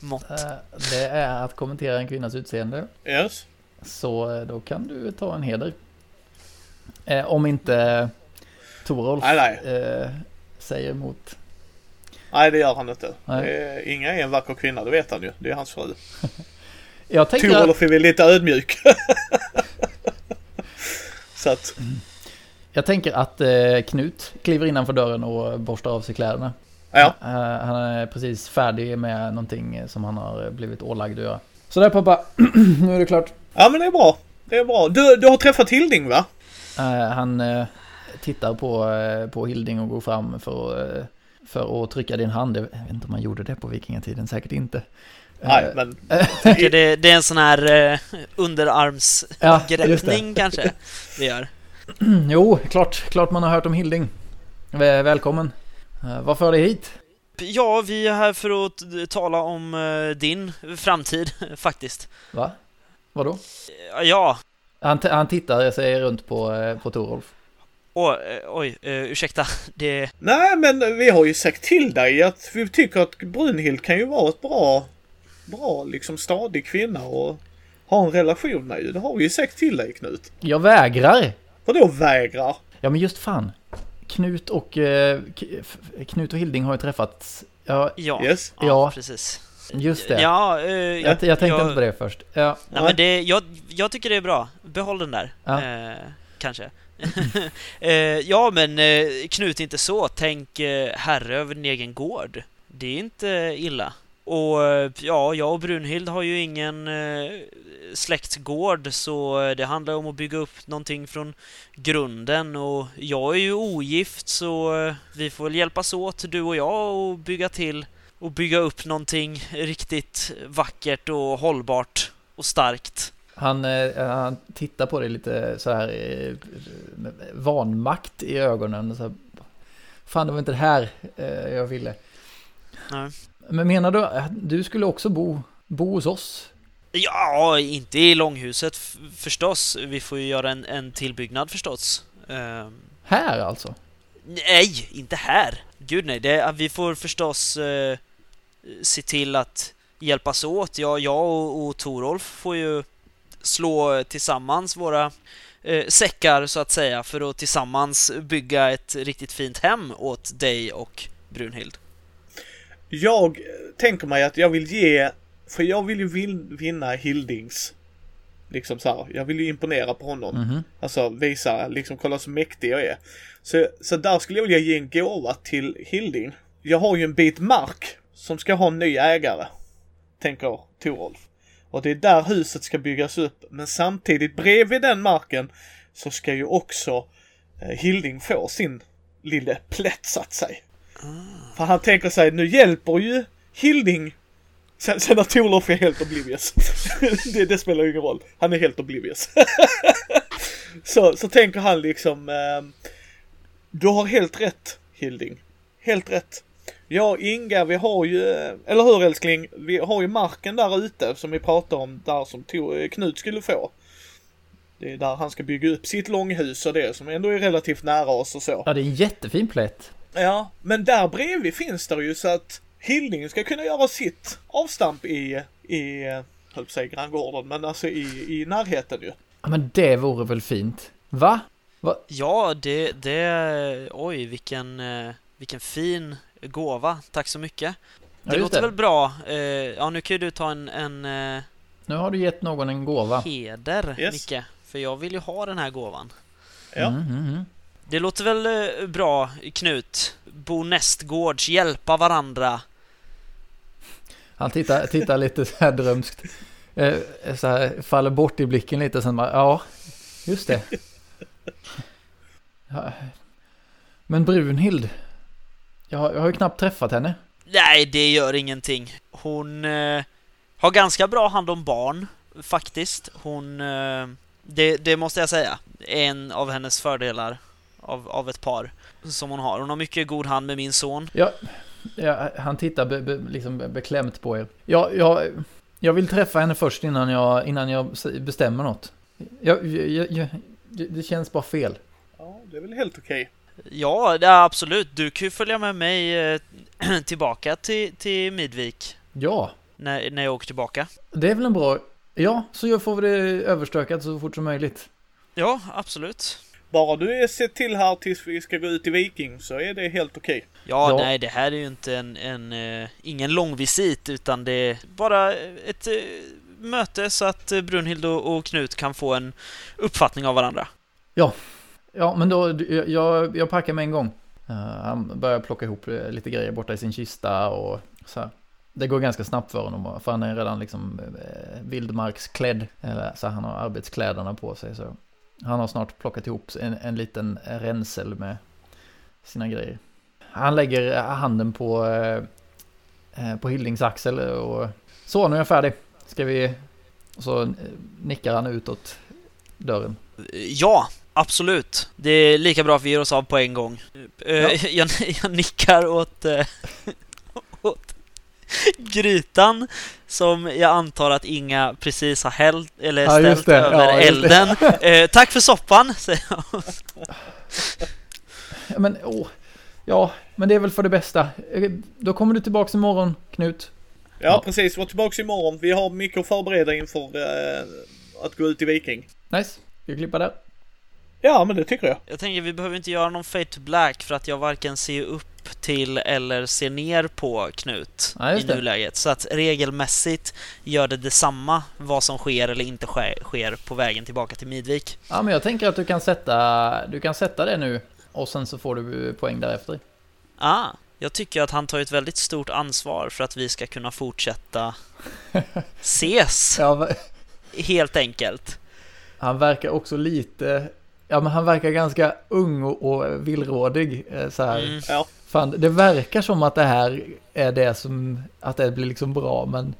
Mått. eh, det är att kommentera en kvinnas utseende. Yes. Så eh, då kan du ta en heder. Eh, om inte Torolf Nej, nej. eh, säger emot. Nej, det gör han inte. Nej. Inga är en vacker kvinna, det vet han ju. Det är hans fru. (laughs) Jag tänker, att, Torolf är väl lite ödmjuk. (laughs) Så att, jag tänker att eh, Knut kliver innanför dörren och borstar av sig kläderna. ja. Eh, han är precis färdig med någonting som han har blivit ålagd att göra. Sådär pappa, (clears throat) nu är det klart. Ja, men det är bra. Det är bra. Du, du har träffat Hilding va? Eh, han tittar på, på Hilding och går fram för, att, för att trycka din hand. Jag vet inte om man gjorde det på vikingatiden, säkert inte. Eh, Nej, men Tycker (laughs) det, det är en sån här eh, ja, underarmsgreppning kanske (laughs) vi gör. Jo, klart, klart man har hört om Hilding. Väl- Välkommen. Eh, Vad för dig hit? Ja, vi är här för att tala om eh, din framtid (laughs) faktiskt. Va? Vadå? Ja, Han, han tittar sig runt på, eh, på Torolf. Åh, eh, oj, eh, ursäkta. (laughs) Det... Nej, men vi har ju sagt till dig att vi tycker att Brunhild kan ju vara ett bra, bra liksom stadig kvinna och ha en relation med ju. Det har vi ju sagt till dig Knut. Jag vägrar! Vadå vägrar? Ja men just fan. Knut och, eh, Knut och Hilding har ju träffats. Ja, Ja, Yes. ja, Ja. precis. just det. Ja, eh, jag, jag tänkte jag- inte på det först. Ja, Nej, men det, jag, jag tycker det är bra. Behåll den där. Ja. Eh, kanske. (laughs) eh, ja, men eh, Knut inte så. Tänk eh, herre över din egen gård. Det är inte eh, illa. Och eh, ja, jag och Brunhild har ju ingen eh, släktgård så det handlar om att bygga upp någonting från grunden och jag är ju ogift så eh, vi får väl hjälpas åt du och jag och bygga till och bygga upp någonting riktigt vackert och hållbart och starkt. Han, eh, han tittar på dig lite så här eh, vanmakt i ögonen. Så här, Fan, det var inte det här eh, jag ville. Nej. Men menar du att du skulle också bo, bo hos oss? Ja, inte i långhuset förstås. Vi får ju göra en, en tillbyggnad förstås. Ehm, Här alltså? nej, inte här. Gud nej, det, vi får förstås eh, se till att hjälpas åt. Ja, jag och, och Torolf får ju slå tillsammans våra eh, säckar så att säga för att tillsammans bygga ett riktigt fint hem åt dig och Brunhild. Jag tänker mig att jag vill ge, för jag vill ju vin, vinna Hildings. Liksom så här, jag vill ju imponera på honom. Mhm. Alltså visa, liksom kolla så mäktig jag är. Så, så där skulle jag vilja ge en gåva till Hilding. Jag har ju en bit mark som ska ha en ny ägare. Tänker Torolf. Och det är där huset ska byggas upp. Men samtidigt bredvid den marken så ska ju också eh, Hilding få sin lille plätt så att säga. För han tänker sig, nu hjälper ju Hilding Sen, sen att Torlof är helt oblivious. (laughs) det, det spelar ju ingen roll. Han är helt oblivious. (laughs) så, så tänker han liksom, ehm, du har helt rätt Hilding. Helt rätt. Och Inga, vi har ju, eller hur älskling? Vi har ju marken där ute som vi pratade om, där som Knut skulle få. Det är där han ska bygga upp sitt långhus och det som ändå är relativt nära oss och så. Ja, det är en jättefin plätt. Ja, men där bredvid finns det ju så att Hilding ska kunna göra sitt avstamp i, i, höll på säga granngården, men alltså i, i närheten ju. Ja, men det vore väl fint? Va? Ja, det, det... Oj, vilken, eh, vilken fin gåva. Tack så mycket. Ja, Det just låter det. väl bra. Eh, Ja, nu kan ju du ta en, en eh, Nu har du gett någon en gåva. heder, Yes. Micke. För jag vill ju ha den här gåvan. Ja. Mm, mm, mm. Det låter väl eh, bra, Knut? Bo nästgårds, hjälpa varandra. Han tittar, tittar lite så här drömskt. Så här, faller bort i blicken lite sen bara, ja, just det. (laughs) Ja. Men Brunhild, jag har, jag har ju knappt träffat henne. Nej, det gör ingenting. Hon eh, har ganska bra hand om barn, faktiskt. Hon... Eh, det, det måste jag säga. En av hennes fördelar av, av ett par som hon har. Hon har mycket god hand med min son. Ja, ja, han tittar be, be, liksom beklämt på er. Ja, jag, jag vill träffa henne först innan jag, innan jag bestämmer något. Jag, jag, jag, det känns bara fel. ja, det är väl helt okej. Ja, det är absolut. Du kan ju följa med mig eh, (clears throat) tillbaka till, till Midvik Ja, när, när jag åker tillbaka. det är väl en bra... Ja, så jag får vi det överstökat så fort som möjligt. Ja, absolut. Bara du är sett till här tills vi ska gå ut i Viking så är det helt okej. Ja, Ja. nej, det här är ju inte en, en eh, ingen lång visit utan det är bara ett eh, möte så att Brunhild och, och Knut kan få en uppfattning av varandra. Ja, Ja, men då, jag- jag, packar med en gång. Eh, han börjar plocka ihop eh, lite grejer borta i sin kista och så här. Det går ganska snabbt för honom, för han är redan liksom eh, vildmarksklädd. Eller, så han har arbetskläderna på sig. Så han har snart plockat ihop en, en liten ränsel med sina grejer. Han lägger eh, handen på, eh, på Hildings axel och så, nu är jag färdig. Ska vi... Och så nickar han utåt dörren. Ja, absolut. Det är lika bra att vi ger oss av på en gång. Eh, Ja. (laughs) jag, jag nickar åt, eh, (laughs) åt grytan som jag antar att Inga precis har hällt, eller Ja, ställt det. över Ja, elden. (laughs) Eh, tack för soppan, säger jag. Ja, men åh. Ja, men det är väl för det bästa. Då kommer du tillbaks imorgon, Knut. Ja, precis. Var tillbaks imorgon. Vi har mycket att förbereda inför eh, att gå ut i Viking. Nice. Ska vi klippa där? Ja, men det tycker jag. Jag tänker vi behöver inte göra någon fade to black för att jag varken ser upp till eller ser ner på Knut Ja, i nuläget. Så att regelmässigt gör det detsamma vad som sker eller inte sker, sker på vägen tillbaka till Midvik. Ja, men jag tänker att du kan sätta, du kan sätta det nu och sen så får du poäng därefter. Ah, jag tycker att han tar ett väldigt stort ansvar för att vi ska kunna fortsätta (laughs) ses, Ja, helt enkelt. han verkar också lite, ja men han verkar ganska ung och, och villrådig eh, så här. Mm. Ja. Fan, det verkar som att det här är det som, att det blir liksom bra, men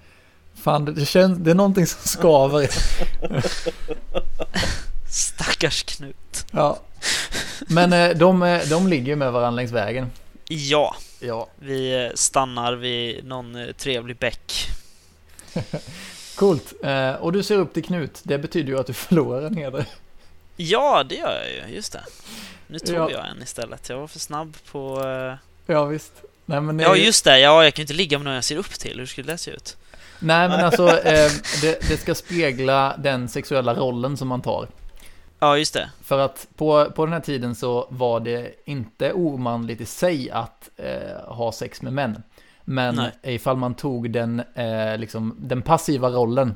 fan, det känns, det är någonting som (laughs) skaver. Stackars Knut. Ja. Men eh, de, eh, de ligger ju med varandra längs vägen. Ja, Ja. vi stannar vid någon trevlig bäck. (laughs) Coolt. Och du ser upp till Knut. Det betyder ju att du förlorar en heder. Ja, det gör jag ju, just det. Nu tog Ja. jag en istället. Jag var för snabb på... eh, Ja, visst. Nej, men, Ja, eh, just det. Ja, jag kan ju inte ligga med någon jag ser upp till. Hur skulle det se ut? Nej, men (laughs) alltså, eh, det, det ska spegla den sexuella rollen som man tar. Ja, just det. För att på, på den här tiden så var det inte omanligt i sig att eh, ha sex med män. Men Nej. ifall man tog den, eh, liksom, den passiva rollen.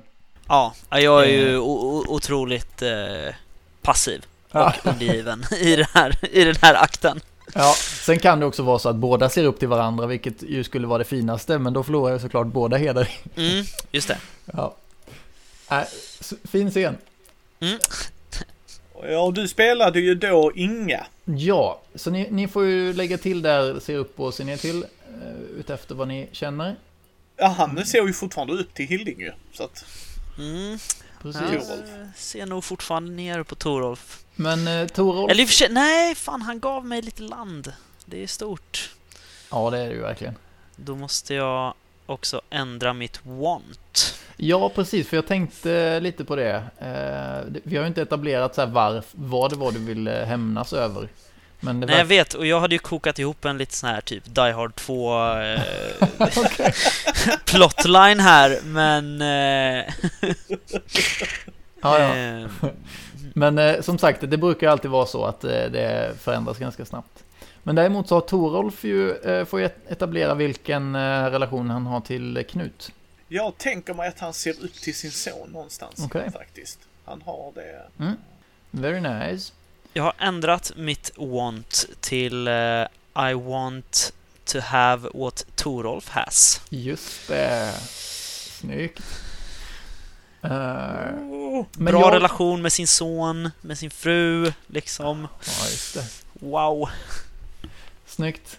Ja, ja, jag är Eh. ju o- otroligt eh, passiv och undergiven i, det här, i den här akten. Ja, sen kan det också vara så att båda ser upp till varandra, vilket ju skulle vara det finaste, men då förlorar jag såklart båda heder. Mm, just det. Ja. Äh, fin scen. Ja, och du spelade ju då Inga. Ja, så ni, ni får ju lägga till där, se upp och se ner till, uh, utefter vad ni känner. Ja, han ser ju fortfarande upp till Hilding ju. Så att, Mm, Precis. jag Torolf. ser nog fortfarande ner på Torolf. Men uh, Torolf, Eller i och för sig, nej, fan han gav mig lite land. Det är stort. ja det är det ju verkligen. Då måste jag också ändra mitt want. Ja, precis, för jag tänkte lite på det. Eh, det- vi har ju inte etablerat så här varf, vad det var du ville hämnas över. Men det Nej, jag vet. Och jag hade ju kokat ihop en lite sån här typ Die Hard 2 eh, (laughs) (laughs) plotline här, men... Eh, (laughs) Ja, ja. eh, Men eh, som sagt, det brukar alltid vara så att eh, det förändras ganska snabbt. Men däremot så har Torolf ju, eh, får ju etablera vilken eh, relation han har till eh, Knut. jag tänker mig att han ser upp till sin son någonstans. Okej. Faktiskt. Han har det. Very nice. Jag har ändrat mitt want till eh, I want to have what Torolf has. Just det. Snyggt. Men Bra jag- relation med sin son, med sin fru, liksom. Ja, just det. Wow. Snyggt.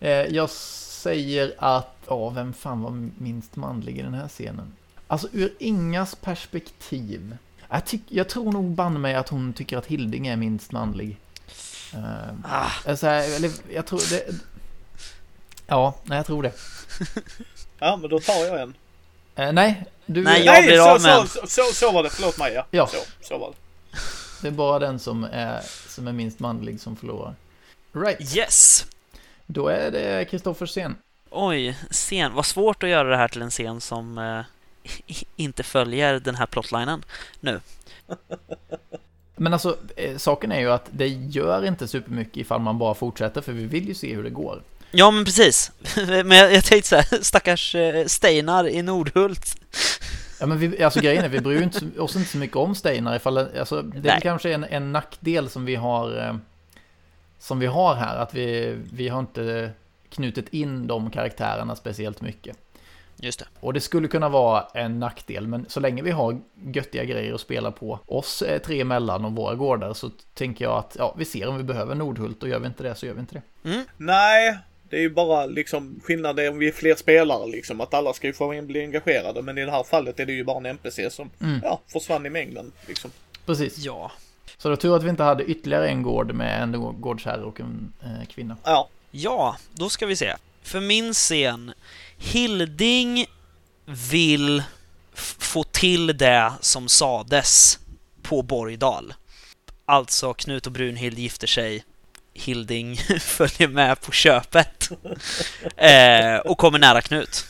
Eh, jag säger att, ja, vem fan var minst manlig i den här scenen? Alltså ur Ingas perspektiv. Jag, tyck, jag tror nog banne mig att hon tycker att Hilding är minst manlig. Eh, Ah, alltså, eller jag tror det... Ja, nej jag tror det. (laughs) Ja, men då tar jag en. Eh, nej, du, Nej, jag blir så, av med så, så, så, så var det. Förlåt mig. Ja. Ja. Så, så var det. det är bara den som är, som är minst manlig som förlorar. Right, yes! då är det Kristoffers scen. Oj, scen. Vad svårt att göra det här till en scen som eh, (laughs) inte följer den här plotlinen. (laughs) Men alltså, eh, saken är ju att det gör inte supermycket ifall man bara fortsätter, för vi vill ju se hur det går. Ja, men precis. (laughs) men jag, jag tänkte så här, stackars eh, Steinar i Nordhult. Ja men vi, alltså grejen är, vi bryr inte, oss inte så mycket om Steinar ifall, alltså det är kanske en, en nackdel som vi har eh, som vi har här, att vi, vi har inte knutit in de karaktärerna speciellt mycket. Just det. Och det skulle kunna vara en nackdel, men så länge vi har göttiga grejer att spela på oss eh, tre emellan och våra gårdar så tänker jag att ja, vi ser om vi behöver Nordhult och gör vi inte det så gör vi inte det. Mm. Nej, det är ju bara liksom skillnaden om vi är fler spelare liksom. Att alla ska ju få bli engagerade. Men i det här fallet är det ju bara en NPC som Mm. ja, försvann i mängden. Liksom. Precis. Ja. Så det var tur att vi inte hade ytterligare en gård med en gårdsherre och en eh, kvinna. Ja, Ja, då ska vi se. För min scen, Hilding vill få till det som sades på Borgdal. Alltså Knut och Brunhild gifter sig. Hilding (laughs) följer med på köpet. (laughs) eh, och kommer nära Knut.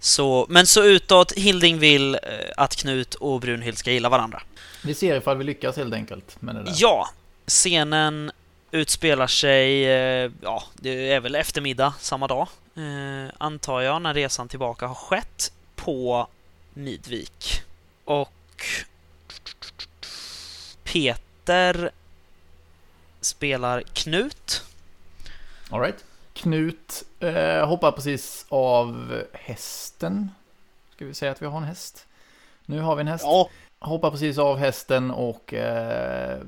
Så, men så utåt, Hilding vill eh, att Knut och Brunhild ska gilla varandra. Vi ser ifall vi lyckas helt enkelt med det där. Ja, scenen utspelar sig, eh, ja, det är väl eftermiddag samma dag, eh, antar jag, när resan tillbaka har skett på Midvik. Och Peter spelar Knut. All right. Knut eh, hoppar precis av hästen. Ska vi säga att vi har en häst? Nu har vi en häst. Ja, Hoppar precis av hästen och eh,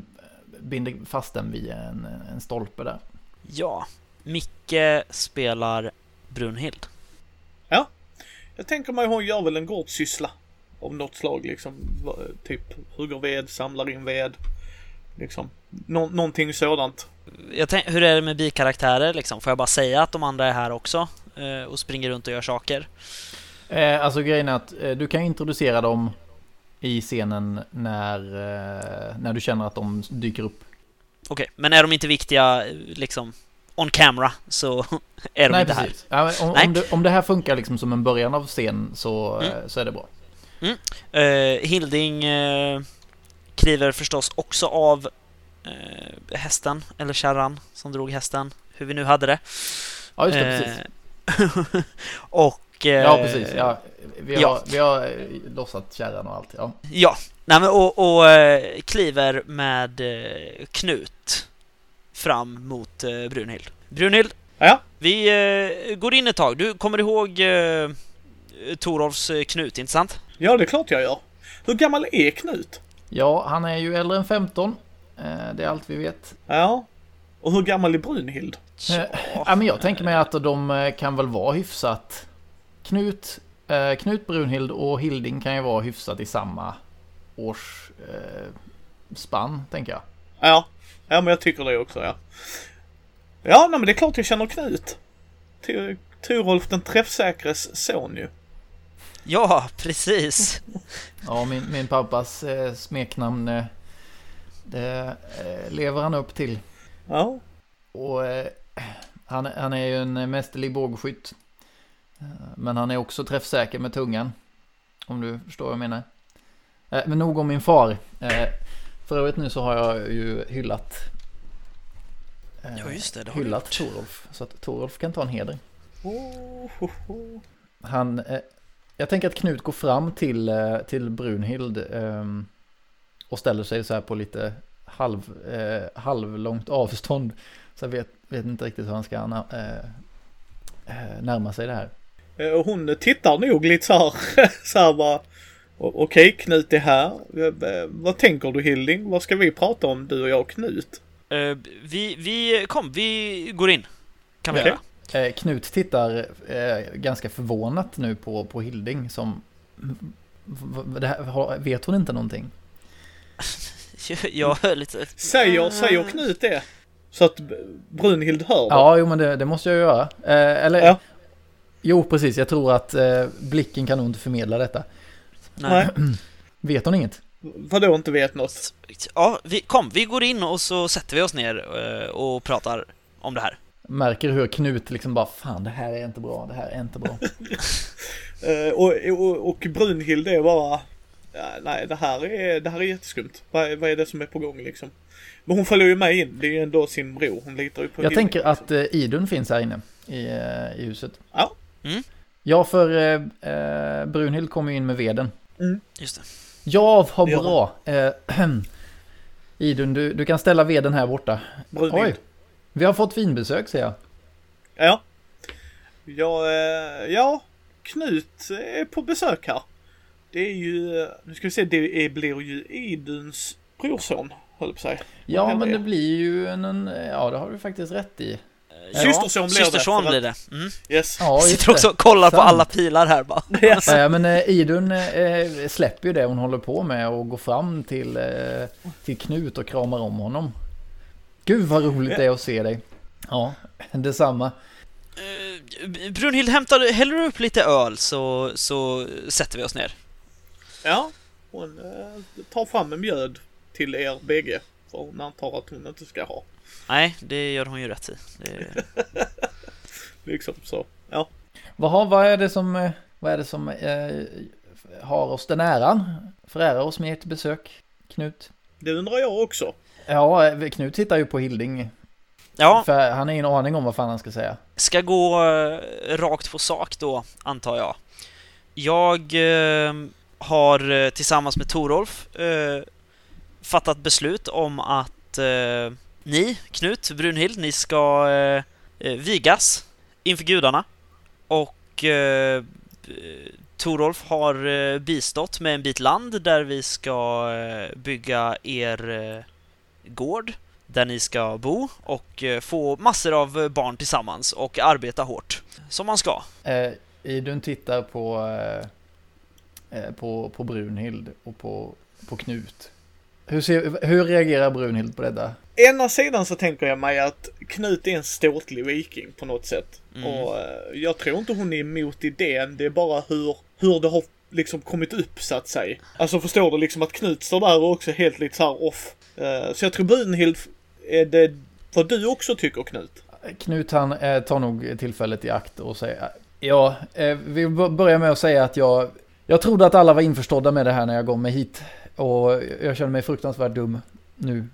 binder fast den vid en, en stolpe där. Ja, Micke spelar Brunhild. jag tänker mig hon gör väl en gårdssyssla av något slag liksom. Typ hugger ved, samlar in ved. Liksom. Nå- någonting sådant. Jag tänk, hur är det med bikaraktärer liksom? Får jag bara säga att de andra är här också eh, och springer runt och gör saker? Eh, alltså grejen är att eh, du kan introducera dem i scenen när, eh, när du känner att de dyker upp. Okej, men är de inte viktiga liksom on camera så (laughs) är de Nej, inte precis. Ja, men om, Nej. om, det, om det här funkar liksom som en början av scen så, Mm. eh, så är det bra. här. Eh, Hilding eh, kliver förstås också av eh, hästen, eller kärran som drog hästen, hur vi nu hade det. Ja, just det, precis. (laughs) Och... eh, Ja, precis. Ja, vi, har, ja. vi har eh, lossat kärran och allt. Ja. Ja, nej men och, och eh, kliver med Knut fram mot Brunhild. Brunhild, Ja, vi går in ett tag. Du kommer ihåg Torolfs Knut, inte sant? ja det är klart jag gör. Hur gammal är Knut? ja, han är ju äldre än 15. Eh, det är allt vi vet. Ja. Och hur gammal är Brunhild? Ja, men jag tänker mig att de kan väl vara hyfsat... Knut, eh, Knut Brunhild och Hilding kan ju vara hyfsat i samma års eh, spann, tänker jag. Ja. Ja, men jag tycker det också, ja. Ja, nej, men det är klart jag känner Knut. Turolf den träffsäkres son ju. Ja, precis. (laughs) Ja, min, min pappas eh, smeknamn, eh, det eh, lever han upp till. Ja. Och eh, han, han är ju en mästerlig bågskytt. Eh, Men han är också träffsäker med tungan. Om du förstår vad jag menar. Eh, Men nog om min far. Eh, För övrigt nu så har jag ju hyllat Ja, just det. det har Hyllat. Torolf. Så att Torolf kan ta en heder. Oh, oh, oh. Han, jag tänker att Knut går fram till, till Brunhild ehm, och ställer sig så här på lite halv, eh, halvlångt avstånd. Så jag vet, vet inte riktigt hur han ska eh, närma sig det här. Eh, Och hon tittar nog lite så här, (laughs) så här bara. "O- Okej, Knut är här. Eh, eh, Vad tänker du Hilding? Vad ska vi prata om du och jag och Knut? Eh, vi, vi, kom, vi går in. Kan vi Okej. göra. Eh, Knut tittar eh, ganska förvånat nu på, på Hilding som... här, har- vet hon inte någonting? (laughs) Jag är lite... Säger, säger Knut det? Så att Brunhild hör det? Ja, jo men det, det måste jag göra. Eh, eller... Ja. Jo, precis. Jag tror att eh, blicken kan nog inte förmedla detta. Nej. (clears throat) Vet hon inget? Vadå inte vet något? Ja, vi, kom, vi går in och så sätter vi oss ner eh, och pratar om det här. Märker hur Knut liksom bara Fan, det här är inte bra. Det här är inte bra. (laughs) Eh, och, och, och Brunhild är bara... Nej, det här är, det här är jätteskumt. Vad, är- vad är det som är på gång liksom? Men hon följer ju med in. Det är ju ändå sin bror. Hon litar ju på Jag tänker att eh, Idun finns här inne i, eh, i huset. Ja. Mm. Ja, för eh, eh, Brunhild kommer ju in med veden. Just det. Ja, vad Ja. bra. Eh, (clears throat) Idun, du, du kan ställa veden här borta. Brunhild. Oj, vi har fått vinbesök ser jag. Ja. Ja, eh, ja. Knut är på besök här. Det är ju, eh, nu ska vi se, det är, blir ju Iduns brorson, höll på säga. Ja, men det det? blir ju en, en... Ja, det har du faktiskt rätt i. Ja, Systerson blir det, Systerson blir det. Mm. Yes. Ja, Sitter också och kollar på Sant. alla pilar här bara. (laughs) Yes. Eh, Men eh, Idun eh, släpper ju det hon håller på med och går fram till, eh, till Knut och kramar om honom. Gud vad roligt det är att se dig. Ja, detsamma. Eh, Brunhild, hämtar, häller du upp lite öl så, så sätter vi oss ner. Ja, hon eh, tar fram en mjöd till er bägge. För hon antar att hon inte ska ha. Nej, det gör hon ju rätt i. Det, (laughs) Liksom så. Ja. Vad, vad är det som, eh, vad är det som eh, har oss den äran? Förärar oss med ert besök, Knut? Det undrar jag också. Ja, eh, Knut tittar ju på Hilding Ja, För han har ingen aning om vad fan han ska säga. ska gå eh, rakt på sak då, antar jag. Jag eh, har eh, tillsammans med Torolf eh, fattat beslut om att eh, ni, Knut, Brunhild, ni ska eh, eh vigas inför gudarna. Och eh, eh, Torolf har eh, bistått med en bit land där vi ska eh, bygga er eh, gård där ni ska bo och eh, få massor av eh, barn tillsammans och arbeta hårt, som man ska. Eh, Idun tittar på, eh, eh på, på Brunhild och på, på Knut. Hur, ser, hur reagerar Brunhild på detta? Ena sidan så tänker jag mig att Knut är en ståtlig viking på något sätt. Mm. Och eh, jag tror inte hon är emot idén, det är bara hur, hur det har liksom kommit upp så att säga. Alltså förstår du liksom att Knut står där och också helt lite så här off. Eh, så jag tror Brunhild, är det vad du också tycker Knut? Knut han eh, tar nog tillfället i akt och säger Ja, vi börjar med att säga att jag Jag trodde att alla var införstådda med det här när jag gav mig hit och jag känner mig fruktansvärt dum nu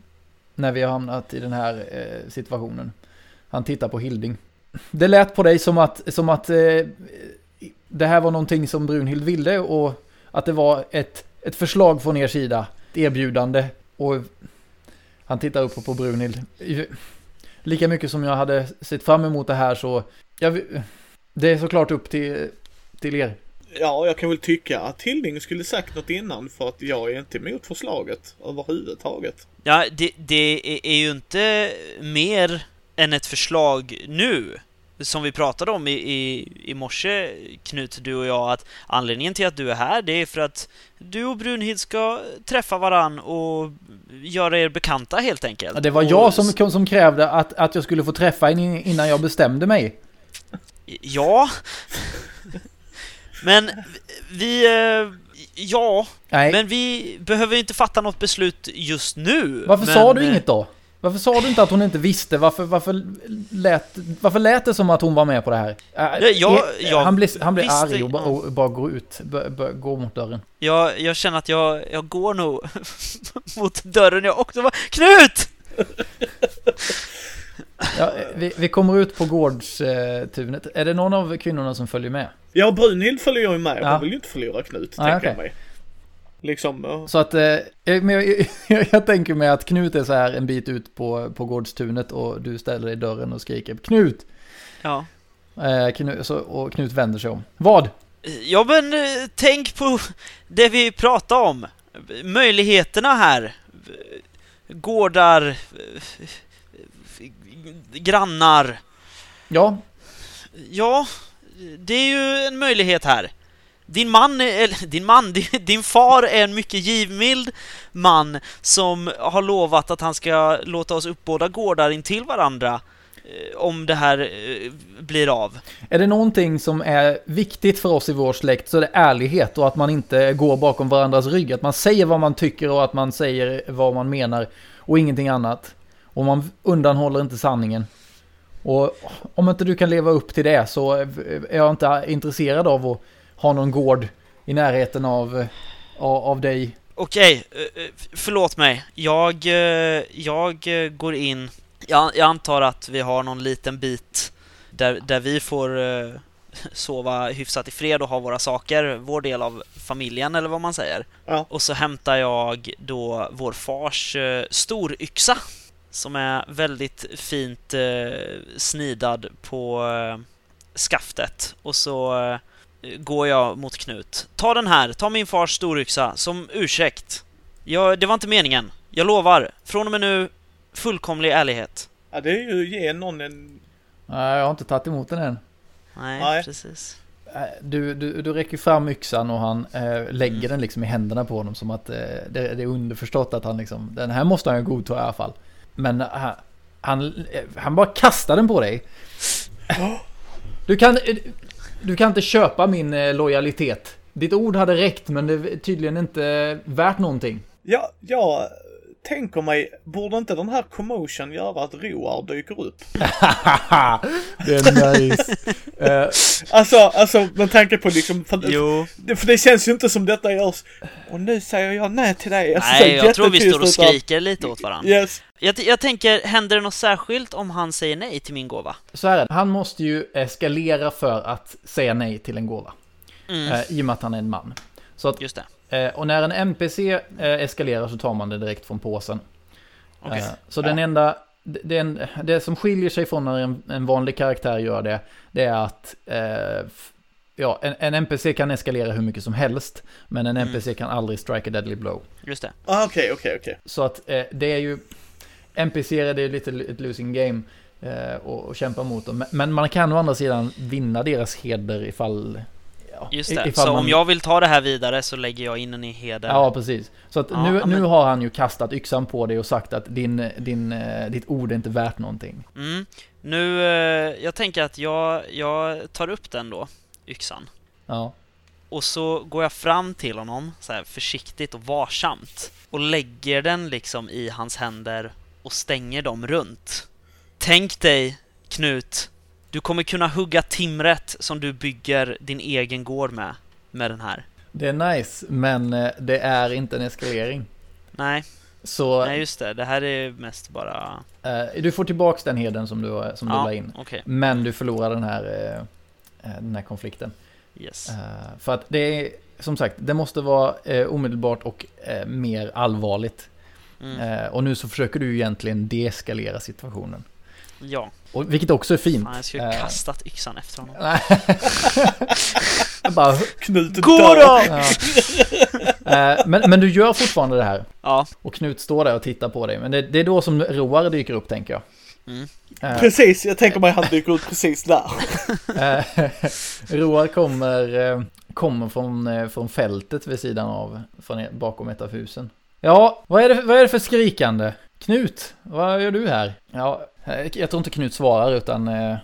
När vi har hamnat i den här eh, situationen. Han tittar på Hilding. Det lät på dig som att, som att eh, Det här var någonting som Brunhild ville och Att det var ett, ett förslag från er sida Ett erbjudande. Och Han tittar upp på Brunhild. Lika mycket som jag hade sett fram emot det här så jag, det är såklart upp till, till er. Ja, jag kan väl tycka att Hilding skulle sagt något innan för att jag är inte emot förslaget överhuvudtaget. Ja, det, det är- ju inte mer än ett förslag nu, som vi pratade om i, i, i morse, Knut, du och jag, att anledningen till att du är här, det är för att du och Brunhild ska träffa varann och göra er bekanta helt enkelt. Ja, Det var Och jag som, som krävde att, att jag skulle få träffa er innan jag bestämde mig. Ja. Men vi... eh, Ja, Nej, men vi behöver inte fatta något beslut just nu. varför men, sa du eh, inget då? Varför sa du inte att hon inte visste? Varför, varför, lät, varför lät det som att hon var med på det här? Äh, jag- jag han blir, han blir visste- arg och, bara- och bara går ut, går mot dörren. Jag, jag känner att jag, jag går nog (laughs) mot dörren jag också. Bara, Knut! (laughs) Ja, eh, vi, vi kommer ut på gårdstunet. Är det någon av kvinnorna som följer med? Ja, Brunhild följer ju med. Hon Ja. vill ju inte förlora Knut, Nej, tänker jag okej. mig. Liksom, ja. Så att, eh, men jag, jag, jag tänker mig att Knut är så här en bit ut på, på gårdstunet och du ställer dig i dörren och skriker Knut! Ja. Eh, Knut så, och Knut vänder sig om. Vad? Ja men eh, tänk på det vi pratade om. Möjligheterna här. Gårdar, eh, grannar. Ja, Ja, det är ju en möjlighet här. Din man, är- eller din man, din, din far är en mycket givmild man som har lovat att han ska låta oss uppbåda gårdar intill varandra eh, om det här eh, blir av. är det någonting som är viktigt för oss i vår släkt så är det ärlighet och att man inte går bakom varandras rygg. Att man säger vad man tycker och att man säger vad man menar och ingenting annat. Och man undanhåller inte sanningen. Och om inte du kan leva upp till det så är jag inte intresserad av att ha någon gård i närheten av, av, av dig. Okej, eh, eh, förlåt mig. Jag, eh, jag eh, går in. Jag, jag antar att vi har någon liten bit där, där vi får eh, (laughs) sova hyfsat i fred och ha våra saker, vår del av familjen eller vad man säger. Ja. Och så hämtar jag då vår fars eh, storyxa som är väldigt fint eh, snidad på eh, skaftet. Och så eh, går jag mot Knut. Ta den här, ta min fars storyxa som ursäkt. Jag, det var inte meningen. Jag lovar. Från och med nu, fullkomlig ärlighet. ja, det är ju att ge någon en... Nej, jag har inte tagit emot den än. Nej, Nej. precis. Eh, Du, du, du räcker fram yxan och han eh, lägger Mm. den liksom i händerna på honom som att eh, det, det är underförstått att han liksom, den här måste han ju godta i alla fall. Men eh, han, han, han bara kastar den på dig. Du kan, eh, du kan inte köpa min lojalitet. Ditt ord hade räckt men det är tydligen inte värt någonting. Ja, ja tänker mig, borde inte den här commotion göra att Roar dyker upp? (laughs) det är nice. (laughs) Eh, Alltså, alltså med tanke på liksom, för, Jo. det, för det känns ju inte som detta görs. Och nu säger jag nej till dig. Alltså, Nej, jag tror vi står och utan- skriker lite åt varandra. Yes. Jag, jag tänker, händer det något särskilt om han säger nej till min gåva? så här är det. Han måste ju eskalera för att säga nej till en gåva. Mm, Eh, I och med att han är en man. Så att, just det. Och när en NPC eh, eskalerar så tar man det direkt från påsen. Okej. Eh, Så den enda, det, det, är en- det som skiljer sig från när en, en vanlig karaktär gör det, det är att eh, ja, en, en NPC kan eskalera hur mycket som helst, men en Mm. NPC kan aldrig strike a deadly blow. Just det. Ah, Okej, okej, okej. Så att eh, det är ju, NPC är det lite ett losing game eh, och, och kämpa mot dem. Men- Men man kan å andra sidan vinna deras heder ifall... Ja, Just det. Så man- om jag vill ta det här vidare så lägger jag in den i heder. Ja, precis. Så att Ja, nu, ja, men- nu har han ju kastat yxan på dig och sagt att din, din, eh, ditt ord är inte värt någonting. Mm. Nu, eh, jag tänker att jag, jag tar upp den då, yxan. Ja. Och så går jag fram till honom, så här försiktigt och varsamt. Och lägger den liksom i hans händer och stänger dem runt. Tänk dig, Knut, du kommer kunna hugga timret som du bygger din egen gård med, med den här. Det är nice, men eh, det är inte en eskalering. Nej, Så nej just det. Det här är mest bara... eh, du får tillbaks den heden som du, som du Ja, la in. okej. Men du förlorar den här, eh, eh, den här konflikten. Yes. Eh, för att det är, som sagt, det måste vara eh, omedelbart och eh, mer allvarligt. Mm. Eh, och nu så försöker du egentligen deeskalera situationen. Ja, Och, vilket också är fint. fan, jag skulle Eh, kastat yxan efter honom. (laughs) Bara, Knut Gå då! ja. Eh, men, men du gör fortfarande det här. Ja, Och Knut står där och tittar på dig. Men det, det är då som Roar dyker upp tänker jag. Mm. Eh, Precis, jag tänker mig han dyker ut precis där. Eh, (laughs) Roar kommer, kommer från, från fältet vid sidan av, från, bakom ett av husen. Ja, vad är, det, vad är det för skrikande? Knut, vad gör du här? Ja, jag tror inte Knut svarar utan eh,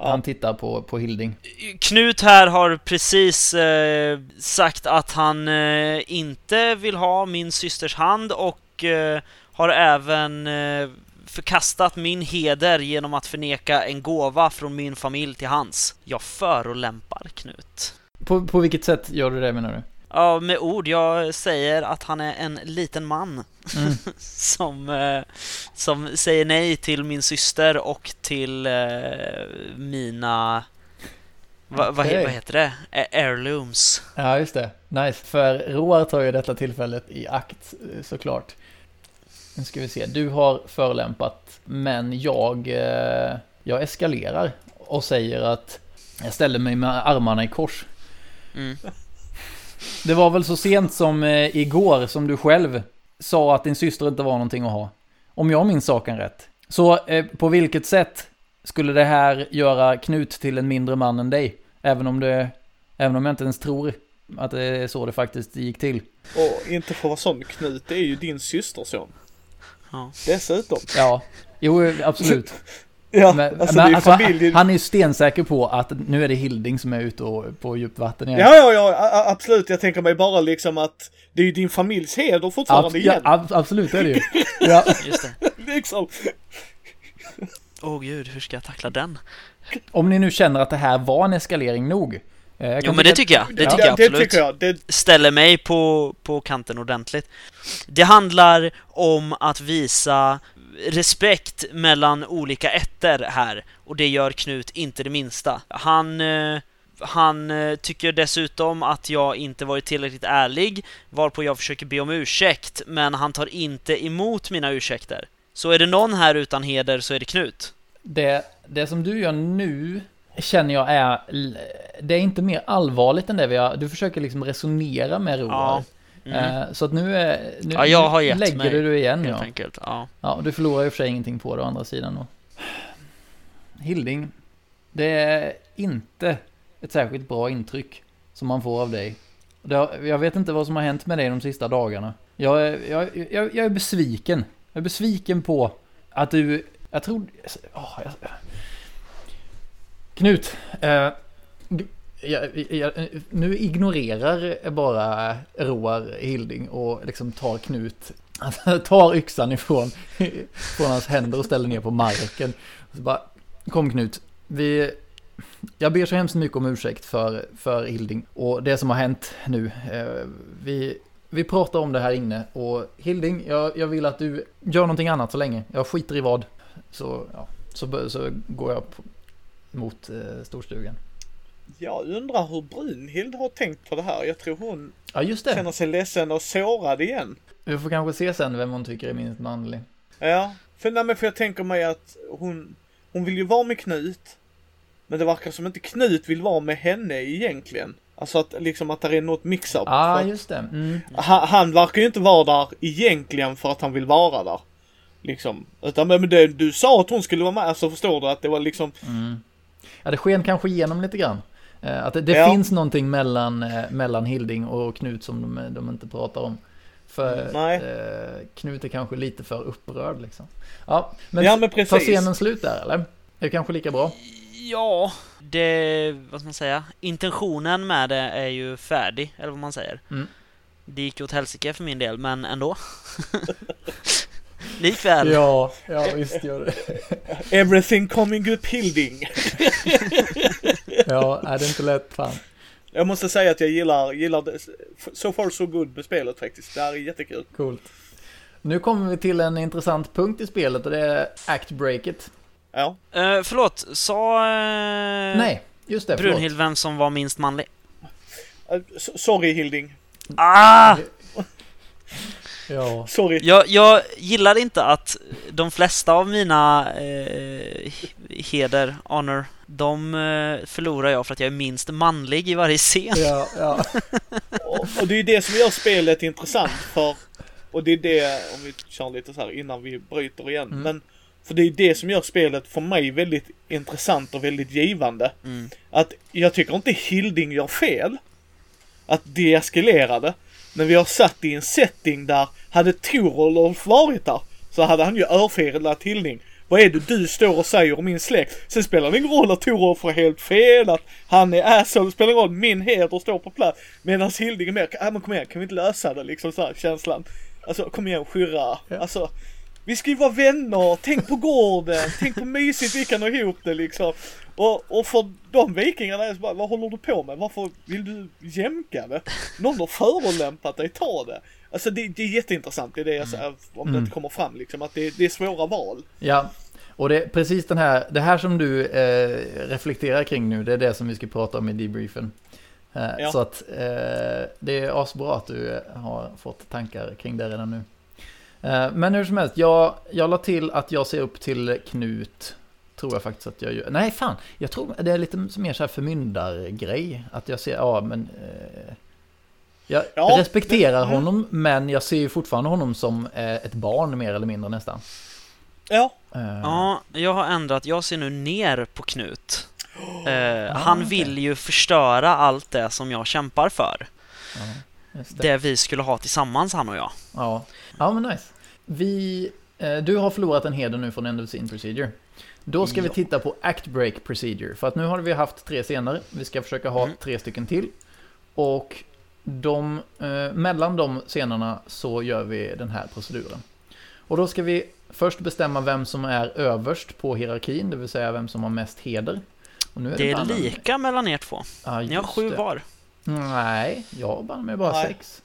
han tittar på, på Hilding. Knut här har precis eh, sagt att han eh, inte vill ha min systers hand och eh, har även eh, förkastat min heder genom att förneka en gåva från min familj till hans. Jag förolämpar Knut. På, på vilket sätt gör du det menar du? Ja, med ord. Jag säger att han är en liten man Mm. (laughs) som, eh, som säger nej till min syster och till eh, mina... Va, he- Okej. vad heter det? Heirlooms. Ja, just det. Nice. För Roar tar ju detta tillfället i akt eh, såklart. Nu ska vi se. Du har förolämpat, men jag, eh, jag eskalerar och säger att jag ställer mig med armarna i kors. Mm. Det var väl så sent som eh, igår som du själv sa att din syster inte var någonting att ha. Om jag minns saken rätt. Så eh, på vilket sätt skulle det här göra Knut till en mindre man än dig? Även om det, även om jag inte ens tror att det är så det faktiskt gick till. Och inte för att vara sån, Knut det är ju din systerson. Ja. Dessutom. Ja, jo absolut. (laughs) Ja, Men, alltså men det alltså, han är ju stensäker på att nu är det Hilding som är ute och, på djupt vatten igen. Ja, ja, ja, absolut. Jag tänker mig bara liksom att det är ju din familjs heder fortfarande Abs- ja, igen. ab- absolut det är det ju. (laughs) Ja. Just det. (laughs) liksom. Åh gud, hur ska jag tackla den? Om ni nu känner att det här var en eskalering nog. eh, jag Jo men det tycker jag, det Ja. tycker jag det absolut. tycker jag. Det, Ställer mig på, på kanten ordentligt. Det handlar om att visa respekt mellan olika ätter här och det gör Knut inte det minsta. Han eh, han eh, tycker dessutom att jag inte varit tillräckligt ärlig, varpå jag försöker be om ursäkt, men han tar inte emot mina ursäkter. Så är det någon här utan heder så är det Knut. Det, det som du gör nu känner jag är, det är inte mer allvarligt än det vi har, du försöker liksom resonera med Roar. Ja. Mm. Eh, Så att nu, är, nu, Ja, jag har gett lägger mig, du igen Helt ja. enkelt. Ja. Ja, du förlorar och för sig ingenting på det å andra sidan. Och... Hilding, det är inte ett särskilt bra intryck som man får av dig. Jag vet inte vad som har hänt med dig de sista dagarna. Jag är, jag, jag, jag är besviken. Jag är besviken på att du... Jag tror... jag, Knut. Eh, jag, jag, nu ignorerar bara Roar Hilding och liksom tar Knut (laughs) tar yxan ifrån (laughs) från hans händer och ställer ner på marken. Så bara, kom Knut, vi... Jag ber så hemskt mycket om ursäkt för, för Hilding och det som har hänt nu. Eh, vi, vi pratar om det här inne och Hilding, jag, jag vill att du gör någonting annat så länge. Jag skiter i vad. Så, ja, så, så går jag på, mot eh, storstugan. Jag undrar hur Brunhild har tänkt på det här. Jag tror hon ja, just det. känner sig ledsen och sårad igen. Vi får kanske se sen vem hon tycker är minst manlig. Ja, för, nej, men för jag tänker mig att hon, hon vill ju vara med Knut. Men det verkar som inte Knut vill vara med henne egentligen. Alltså att liksom att det är något mix-up. Ja, ah, just det. Mm. Han, han, verkar ju inte vara där egentligen för att han vill vara där. Liksom. Utan men det, du sa att hon skulle vara med, så alltså förstår du att det var liksom... Mm. Ja, det sken kanske igenom lite grann. Eh, att det, det ja. finns någonting mellan, eh, mellan Hilding och Knut som de, de inte pratar om. För Nej. Eh, Knut är kanske lite för upprörd liksom. Ja, men, ja, men precis. tar scenen slut där eller? Är det kanske lika bra? Ja, det, vad ska man säga, intentionen med det är ju färdig, eller vad man säger. Mm. Det gick ju åt helsike för min del, men ändå. (laughs) Likväl. Ja, ja visst gör det. Everything coming up Hilding. (laughs) (laughs) ja, är det inte lätt fan. Jag måste säga att jag gillar, gillar det. So far so good med spelet faktiskt. Det här är jättekul. Coolt. Nu kommer vi till en intressant punkt i spelet och det är Act Breaket. Ja. Uh, förlåt, sa uh, Nej, just det, Brunhild vem som var minst manlig? Uh, sorry Hilding. Ah! Ja. Sorry. Jag, jag gillar inte att de flesta av mina eh, heder, honor, de eh, förlorar jag för att jag är minst manlig i varje scen. Ja, ja. (laughs) och, och det är det som gör spelet intressant för, och det är det, om vi kör lite så här innan vi bryter igen, mm. men för det är det som gör spelet för mig väldigt intressant och väldigt givande. Mm. Att jag tycker inte Hilding gör fel. Att det. Men vi har satt i en setting där, hade Torolf varit där, så hade han ju örfilat Hilding. Vad är det du står och säger om min släkt? Sen spelar det ingen roll att Torolf har helt fel, att han är asshole, spelar ingen roll, min heder står på plats. Medan Hilding är mer, ja men kom igen, kan vi inte lösa det liksom så här, känslan. Alltså kom igen, skyrra. Ja. Alltså, vi ska ju vara vänner, tänk på gården, tänk på mysigt vi kan ha ihop det liksom. Och, och för de vikingarna är så bara, vad håller du på med? Varför vill du jämka det? Någon har förolämpat dig, ta det. Alltså det, det är jätteintressant, det är det jag säger, om det inte kommer fram liksom, att det, det är svåra val. Ja, och det är precis den här, det här som du eh, reflekterar kring nu, det är det som vi ska prata om i debriefen. Eh, ja. Så att eh, det är asbra att du har fått tankar kring det redan nu. Eh, men hur som helst, jag, jag la till att jag ser upp till Knut. Tror jag faktiskt att jag gör. Nej, fan. Jag tror det är lite mer så här förmyndargrej. Att jag ser, ja men... Eh, jag ja, respekterar men, honom, men jag ser ju fortfarande honom som eh, ett barn mer eller mindre nästan. Ja. Uh. Ja, jag har ändrat. Jag ser nu ner på Knut. Uh, (gasps) ah, han vill okay. ju förstöra allt det som jag kämpar för. Uh, det. det. vi skulle ha tillsammans, han och jag. Ja, ja men nice. Vi, eh, du har förlorat en heder nu från End of Scene Procedure. Då ska vi titta på Act Break Procedure. För att nu har vi haft tre scener. Vi ska försöka ha mm. tre stycken till. Och de, eh, mellan de scenerna så gör vi den här proceduren. Och då ska vi först bestämma vem som är överst på hierarkin, det vill säga vem som har mest heder. Är det, det är lika mellan er två. Ah, Ni har sju det. var. Nej, jag har med bara Nej. sex.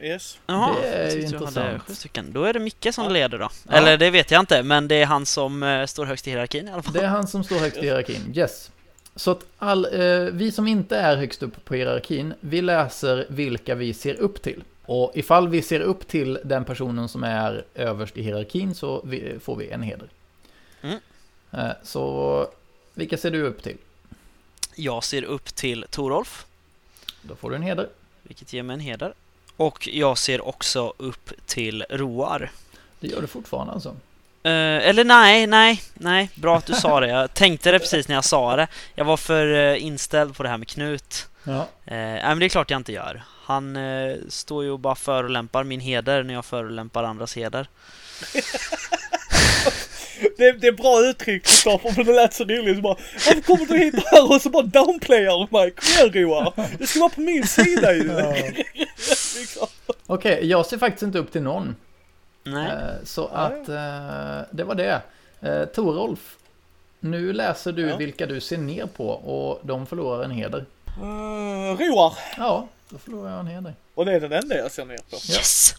Yes. Jaha, det är ju intressant. Sju stycken. Då är det Micke som ja. leder då. Ja. Eller det vet jag inte, men det är han som uh, står högst i hierarkin i alla fall. Det är han som står högst i hierarkin, yes. Så att all, uh, vi som inte är högst upp på hierarkin, vi läser vilka vi ser upp till. Och ifall vi ser upp till den personen som är överst i hierarkin så vi, får vi en heder. Mm. Uh, så vilka ser du upp till? Jag ser upp till Torolf. Då får du en heder. Vilket ger mig en heder. Och jag ser också upp till Roar. Det gör du fortfarande alltså? Uh, eller nej, nej, nej, bra att du sa det. Jag tänkte det precis när jag sa det. Jag var för uh, inställd på det här med Knut. Ja. Uh, nej, men det är klart jag inte gör. Han står ju och bara förolämpar min heder när jag förolämpar andras heder. (laughs) det, det är bra uttryck Kristoffer, men det lät så roligt. Så bara, varför kommer du hit här och så bara downplayar du mig? Kom igen Roar, du ska vara på min sida ju. Ja. Okej, okay, jag ser faktiskt inte upp till någon. Nej. Eh, Så att eh, det var det. Eh, Torolf, nu läser du Ja. vilka du ser ner på och de förlorar en heder. Uh, roar. Ja, då förlorar jag en heder. Och det är den enda jag ser ner på. Yes!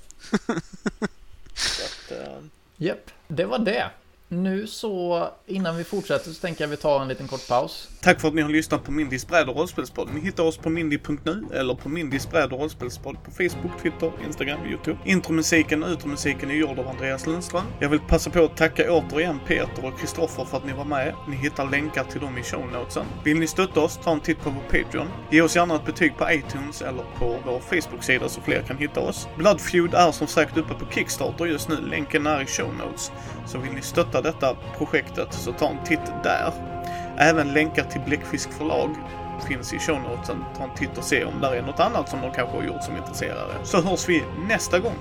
Japp, det var det. Nu så, innan vi fortsätter så tänker jag vi tar en liten kort paus. Tack för att ni har lyssnat på Mindys bräd och rollspelspodd. Ni hittar oss på mindy.nu eller på Mindys bräd och rollspelspodd på Facebook, Twitter, Instagram, Youtube. Intromusiken och utromusiken är gjord av Andreas Lundström. Jag vill passa på att tacka återigen Peter och Kristoffer för att ni var med. Ni hittar länkar till dem i shownotesen. Vill ni stötta oss, ta en titt på vår Patreon. Ge oss gärna ett betyg på iTunes eller på vår Facebook-sida så fler kan hitta oss. Bloodfeud är som sagt uppe på Kickstarter just nu. Länken är i shownotes. Så vill ni stötta detta projektet så ta en titt där. Även länkar till Bläckfisk förlag finns i shownotesen. Ta en titt och se om där är något annat som de kanske har gjort som intresserar er. Så hörs vi nästa gång.